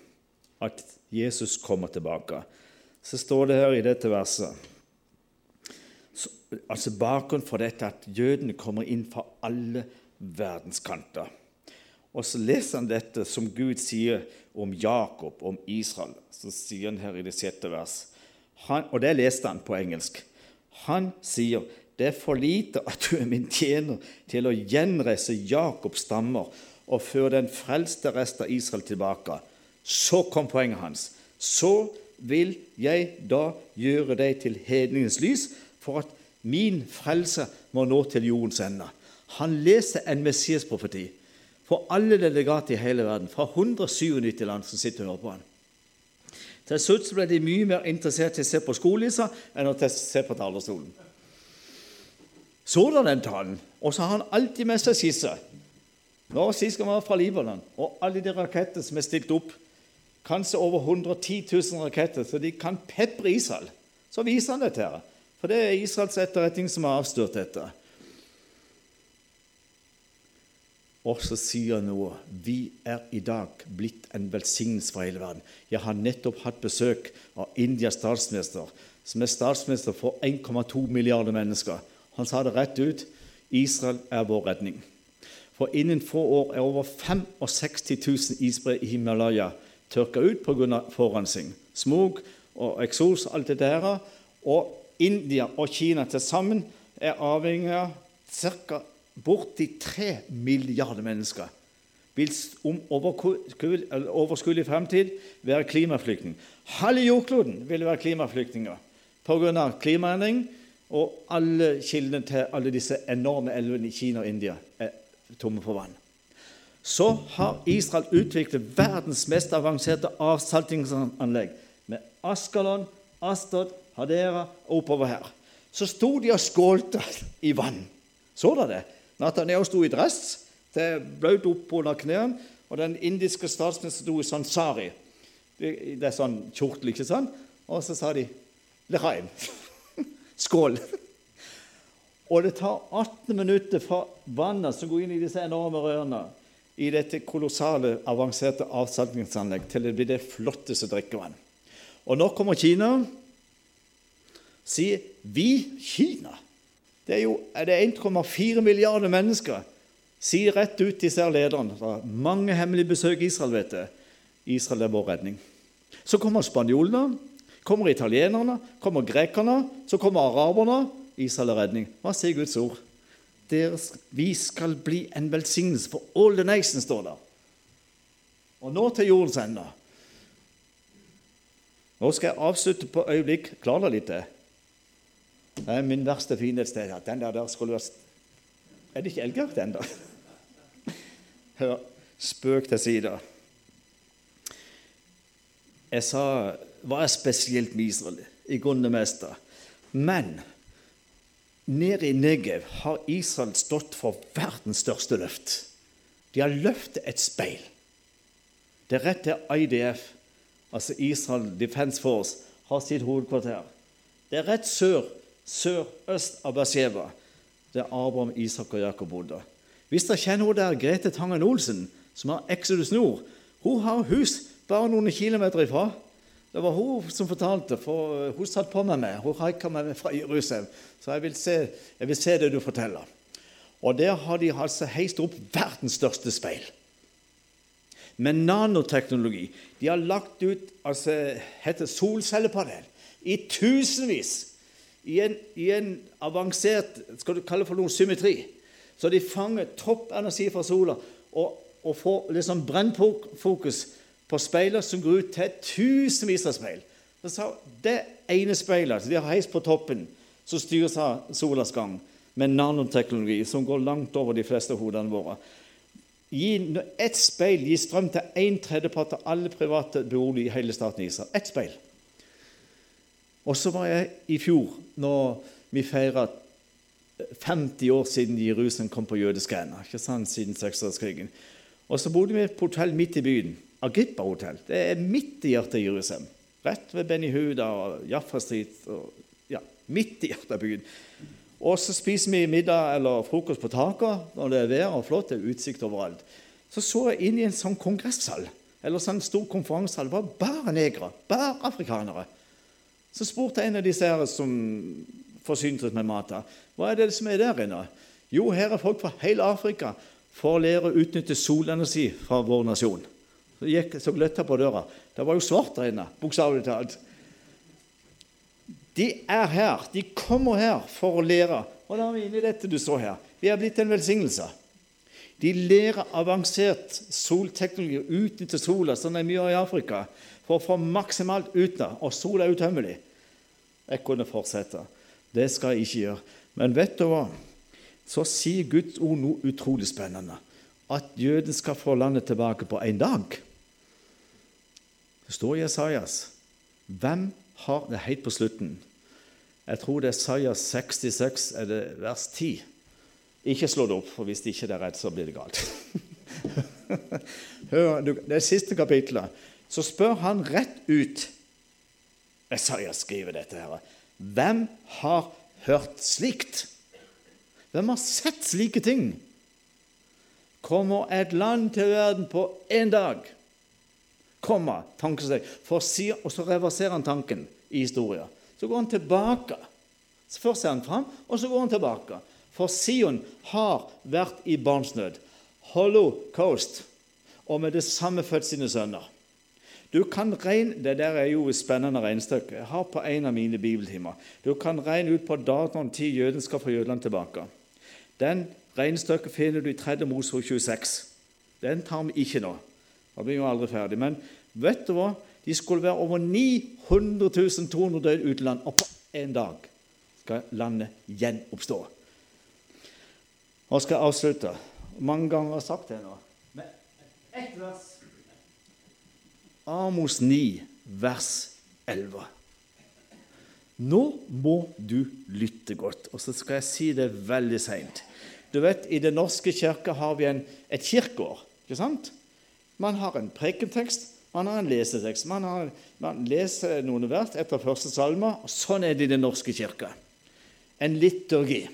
At Jesus kommer tilbake. Så står det her i dette verset altså bakgrunnen for dette at jødene kommer inn fra alle verdenskanter. Og så leser han dette som Gud sier om Jakob, om Israel. Så sier han her i det sjette vers. Han, og det leste han på engelsk. Han sier det er for lite at du er min tjener til å gjenreise Jakobs stammer og føre den frelste rest av Israel tilbake. Så kom poenget hans. Så vil jeg da gjøre deg til hedningens lys, for at Min frelse må nå til jordens ende. Han leser en Messias-profeti for alle delegater i hele verden, fra 197 land som sitter og hører på han. Til slutt ble de mye mer interessert i å se på skolissa enn å se på talerstolen. Så da den talen, og så har han alltid med seg skisse. Nå sist gang var fra Libanon, og alle de rakettene som er stilt opp, kanskje over 110 000 raketter, så de kan pepre Israel. Så viser han dette her. For det er Israels etterretning som har avslørt dette. Og så sier han noe. Vi er i dag blitt en velsignelse for hele verden. Jeg har nettopp hatt besøk av Indias statsminister, som er statsminister for 1,2 milliarder mennesker. Han sa det rett ut. Israel er vår redning. For innen få år er over 65 000 isbre i Himalaya tørka ut pga. forurensning. Smog og eksos og alt det der. Og India og Kina til sammen er avhengig av ca borti 3 milliarder mennesker vil om overskuelig fremtid være klimaflyktning. Halve jordkloden vil være klimaflyktninger pga. klimaendring, og alle kildene til alle disse enorme elvene i Kina og India er tomme for vann. Så har Israel utviklet verdens mest avanserte avsaltingsanlegg med Askalon, Astod, Hadera og oppover her. Så sto de og skålte i vann. Så dere det? Nathanael sto i dress, det blaut opp under knærne, og den indiske statsministeren sto i sånn sari. Det er sånn kjortel, ikke sant? Og så sa de 'Lechaim'. Skål. Og det tar 18 minutter fra vannet som går inn i disse enorme rørene, i dette kolossale, avanserte avsaltingsanlegg, til det blir det flotteste drikkevann. Og nå kommer Kina. Sier vi Kina? Det er jo er 1,4 milliarder mennesker. Sier rett ut, disse lederne. Mange hemmelige besøk i Israel, vet du. Israel er vår redning. Så kommer spanjolene, kommer italienerne, kommer grekerne, så kommer araberne. Israel er redning. Hva sier Guds ord? Deres, vi skal bli en velsignelse for all the nations, står der. Og nå til jordens ende. Nå skal jeg avslutte på øyeblikk. Klarer dere litt det? Det er min verste fiende. Den der, der skulle være Er det ikke Elgert ennå? Hør, spøk til side. Jeg sa hva er spesielt med Israel? I grunnen mest. Men nede i Negev har Israel stått for verdens største løft. De har løftet et speil. Det rett til IDF, altså Israel Defense Force, har sitt hovedkvarter. Det er rett sør sør-øst av Berseba, der Abraham, Isak og Jakob bodde. Hvis dere kjenner hun der, Grete Tangen Olsen, som har Exodus Nord, hun har hus bare noen kilometer ifra. Det var hun som fortalte, for hun satt på med meg. Hun haika med meg fra Jerusalem. Så jeg vil, se, jeg vil se det du forteller. Og der har de altså heist opp verdens største speil. Med nanoteknologi. De har lagt ut altså, heter solcellepanel i tusenvis i en, i en avansert skal du kalle det for noe symmetri. Så de fanger toppenergi fra sola og, og får liksom brennfokus på speiler som går ut til tusenvis av speil. Så sa Det ene speilet som de har heist på toppen, som styres av solas gang, med nanoteknologi som går langt over de fleste hodene våre Ett speil gir strøm til en tredjepart av alle private boliger i hele staten Israel. Ett speil. Og så var jeg i fjor, når vi feira 50 år siden Jerusalem kom på sant, siden seksårskrigen. Og så bodde vi på hotell midt i byen. Agrippa hotell. Det er midt i hjertet av Jerusalem. Rett ved Benny Huda og Jaffa Street. Og, ja, midt i hjertet av byen. Og så spiser vi middag eller frokost på taket når det er vær og flott. Det er utsikt overalt. Så så jeg inn i en sånn kongresshall eller sånn stor konferansehall. Det var bare negre. Bare afrikanere. Så spurte jeg en av disse her som forsynte med mat hva er det som er der inne. Jo, her er folk fra hele Afrika for å lære å utnytte solenergi fra vår nasjon. Så gikk så gløtta på døra. Det var jo svart der inne, bokstavelig talt. De er her. De kommer her for å lære. Og da er vi inne i dette du så her. Vi er blitt en velsignelse. De lærer avansert solteknologi og utnytter sola, som det er mye av i Afrika, for å få maksimalt ut av Og sola er utømmelig. Jeg kunne fortsette. Det skal jeg ikke gjøre. Men vet du hva? Så sier Guds ord noe utrolig spennende. At jøden skal få landet tilbake på én dag. Det står i Esaias. Hvem har det helt på slutten? Jeg tror det er Esaias 66, er det vers 10. Ikke slå det opp, for hvis det ikke er rett, så blir det galt. Hør, det siste kapitlet. Så spør han rett ut Esaias skriver dette her. Hvem har hørt slikt? Hvem har sett slike ting? Kommer et land til verden på én dag? Komma, tankesteg. Og så reverserer han tanken i historien. Så går han tilbake. Så først ser han fram, og så går han tilbake. For Sion har vært i barnsnød. Holocaust. Og med det samme født sine sønner. Du kan regne, Det der er jo et spennende regnestykke. Jeg har på en av mine bibeltimer. Du kan regne ut på datoen når jøden skal få Jødeland tilbake. Den regnestykket finner du i 3. Mosebok 26. Den tar vi ikke nå. Da blir vi aldri ferdig. Men vet du hva? De skulle være over 900 200 døde utenland, og på en dag skal landet gjenoppstå. Og skal jeg avslutte. Mange ganger har jeg sagt det nå. Men ett vers. Amos 9, vers 11. Nå må du lytte godt, og så skal jeg si det veldig seint. Du vet, I Den norske kirke har vi en, et kirkeår. ikke sant? Man har en prekentekst, man har en lesetekst. Man, har, man leser noen hvert etter første salme, og sånn er det i Den norske kirke. En liturgi.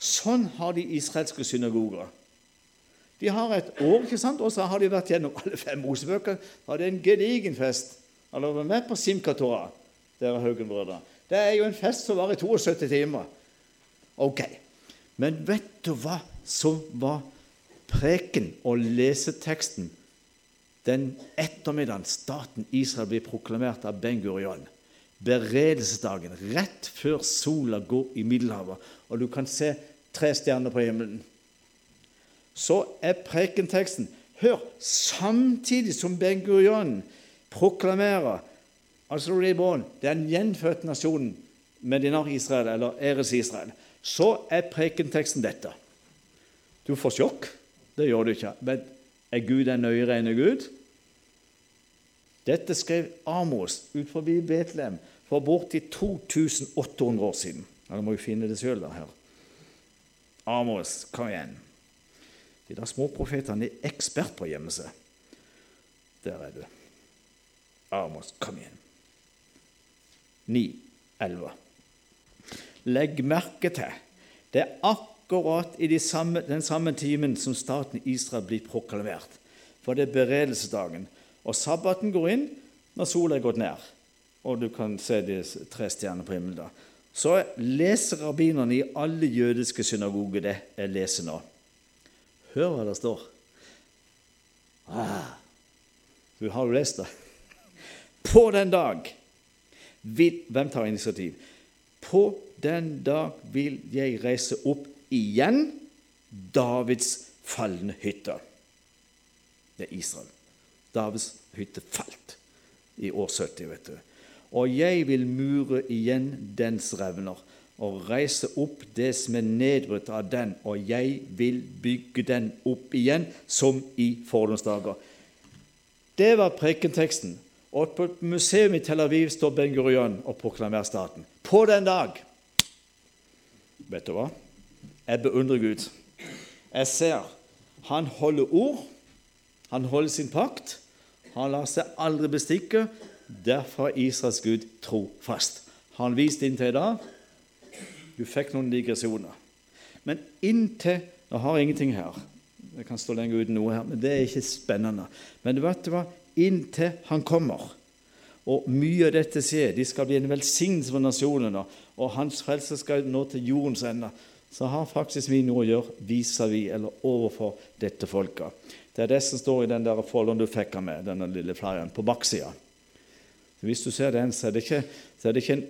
Sånn har de israelske synagoger. De har et år, ikke sant? og så har de vært gjennom alle fem Mosebøker. Da er det en gedigen fest. Alle var med på Simka Torah, dere Haugen-brødre. Det er jo en fest som varer i 72 timer. Ok. Men vet du hva som var preken og leseteksten den ettermiddagen staten Israel blir proklamert av Ben Gurion. Beredelsesdagen, rett før sola går i Middelhavet, og du kan se tre stjerner på himmelen. Så er prekenteksten Hør! Samtidig som Ben Gurion proklamerer altså reborn, den gjenfødte nasjonen Medinar Israel, eller Eres Israel, så er prekenteksten dette. Du får sjokk. Det gjør du ikke. Men er Gud en nøyeregne Gud? Dette skrev Amos ut forbi Betlehem for borti 2800 år siden. Dere må jo finne det sjøl her. Amos, kom igjen. De der småprofetene er ekspert på å gjemme seg. Der er du. Amos, kom igjen. 9, 11. Legg merke til det er akkurat i de samme, den samme timen som staten Israel blir proklamert. For det er beredelsesdagen. Og sabbaten går inn når sola er gått ned. Og du kan se de tre stjernene på himmelen da. Så leser rabbinerne i alle jødiske synagoger det jeg leser nå. Hør hva det står. Ah, du har jo lest det? På den dag Hvem tar initiativ? På den dag vil jeg reise opp igjen Davids falne hytte. Det er Israel. Davids hytte falt i år 70. vet du. Og jeg vil mure igjen dens revner og reise opp det som er nedbrutt av den, og jeg vil bygge den opp igjen som i fordomsdager. Det var prekenteksten. Og på et museum i Tel Aviv står Ben Gurion og proklamerer staten. På den dag Vet du hva? Jeg beundrer Gud. Jeg ser han holder ord, han holder sin pakt. Han lar seg aldri bestikke. Derfor er Israels Gud trofast. Han viste inntil i dag. Du fikk noen digresjoner. Men inntil Nå har jeg ingenting her. Jeg kan stå lenger uten noe her, men det er ikke spennende. Men vet du hva? Inntil han kommer, og mye av dette skjer, de skal bli en velsignelse for nasjonene, og hans frelse skal nå til jordens ende, så har faktisk vi noe å gjøre vis-à-vis, eller overfor dette folket. Det er det som står i den der folderen du fikk av meg, denne lille flyeren, på baksida. Hvis du ser den, så er det ikke, er det ikke en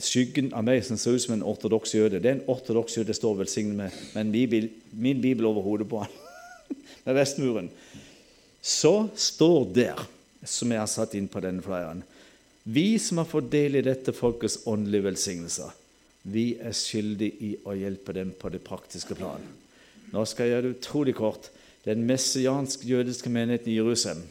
skyggen av meg som ser ut som en ortodoks jøde. Det er en ortodoks jøde det står velsignet med, men bibel, min bibel over hodet på han, med vestmuren. Så står der, som jeg har satt inn på denne flyeren Vi som har fått del i dette folkets åndelige velsignelser, vi er skyldige i å hjelpe dem på det praktiske plan. Nå skal jeg gjøre det utrolig kort. Den messiansk-jødiske menigheten i Jerusalem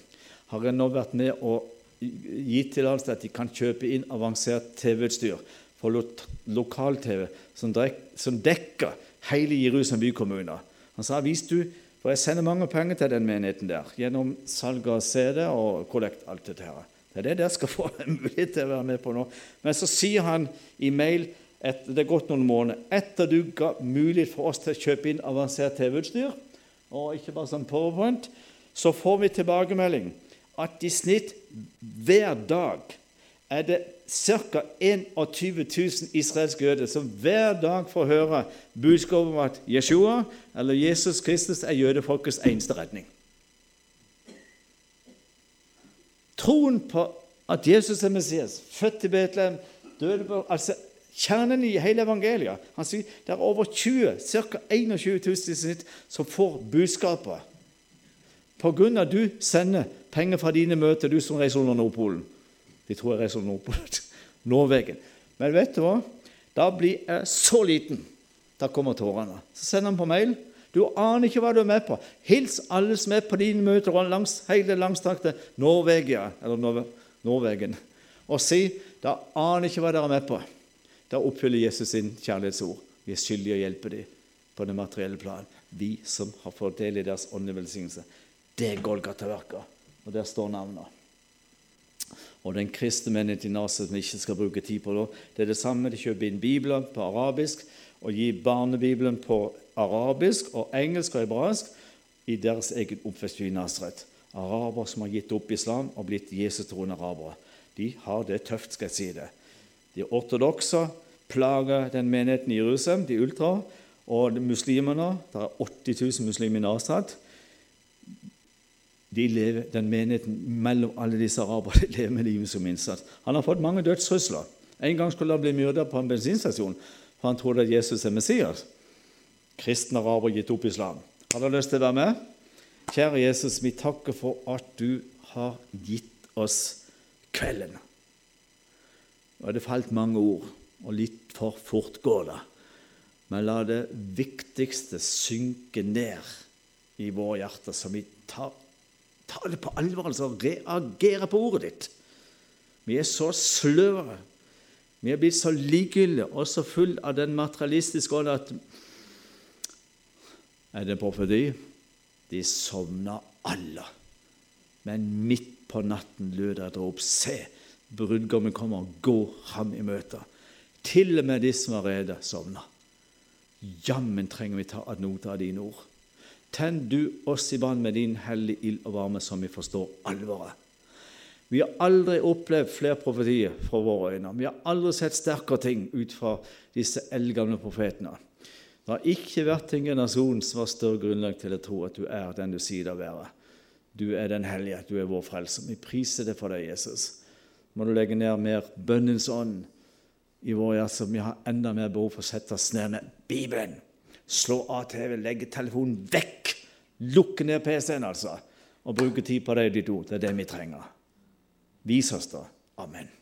har nå vært med å gitt tillatelse til at de kan kjøpe inn avansert TV-utstyr for lo lokal-TV som, som, dekker hele Jerusalem bykommune. Han sa hvis du For jeg sender mange penger til den menigheten der gjennom salg av CD og kollekt. alt dette her. Det er det dere skal få en mulighet til å være med på nå. Men så sier han i mail etter, det er gått noen måneder etter du ga mulighet for oss til å kjøpe inn avansert TV-utstyr, og ikke bare sånn powerpoint, så får vi tilbakemelding at i snitt hver dag er det ca. 21 000 israelske jøder som hver dag får høre budskapet om at Jeshua, eller Jesus Kristus, er jødefolkets eneste redning. Troen på at Jesus er Messias, født i Betlehem, døde på altså Kjernen i hele evangeliet. Han sier det er over 20, ca. 21 000 i snitt, som får budskapet. At du sender penger fra dine møter, du som reiser under Nordpolen. De tror jeg reiser under Nordpolen. Norvegen. Men vet du hva? Da blir jeg så liten. Da kommer tårene. Så sender han på mail. Du aner ikke hva du er med på. Hils alle som er på dine møter langs hele langstrakte Norvegia, eller Norvegen, og si da aner ikke hva dere er med på. Da oppfyller Jesus sin kjærlighetsord. Vi er skyldige å hjelpe dem på det materielle plan. Vi som har fått del i deres åndelige velsignelse. Det er Golgata-verket. Og der står navnet. Og den kristne menighet i Naset som vi ikke skal bruke tid på nå, det er det samme. De kjøper inn Bibelen på arabisk og gi barnebibelen på arabisk og engelsk og hebraisk i deres egen oppvekst i Nasret. Arabere som har gitt opp islam og blitt Jesus-troende arabere. De har det tøft, skal jeg si det. De ortodokse plager den menigheten i Jerusalem, de ultra, og muslimene. Det er 80 000 muslimer i Nasrat. De lever, den menigheten mellom alle disse araberne de lever med livet som innsats. Han har fått mange dødstrusler. En gang skulle han bli myrdet på en bensinstasjon, for han trodde at Jesus er Messias. Kristne araber gitt opp islam. Har du lyst til å være med? Kjære Jesus, vi takker for at du har gitt oss kvelden. Er det falt mange ord, og litt for fort går det. Men la det viktigste synke ned i våre hjerter, så vi tar, tar det på alvor, altså reagerer på ordet ditt. Vi er så sløve. Vi er blitt så likegyldige og så full av den materialistiske ånd at Er det profeti? De sovna alle. Men midt på natten lød et rop. Se! brudgommen kommer, gå ham i møte. Til og med de som var rede, sovna. Jammen trenger vi ta ad nota av dine ord. Tenn du oss i brann med din hellige ild og varme, så vi forstår alvoret. Vi har aldri opplevd flere profetier fra våre øyne. Vi har aldri sett sterkere ting ut fra disse eldgamle profetene. Det har ikke vært en generasjon som har større grunnlag til å tro at du er den du sier deg å være. Du er den hellige, du er vår frelser. Vi priser det for deg, Jesus må du legge ned mer bønnens ånd i våre hjerter. Vi har enda mer behov for å sette oss ned med Bibelen. Slå av TV, legge telefonen vekk. Lukke ned PC-en, altså. Og bruke tid på det ditt ord. Det er det vi trenger. Vis oss, da. Amen.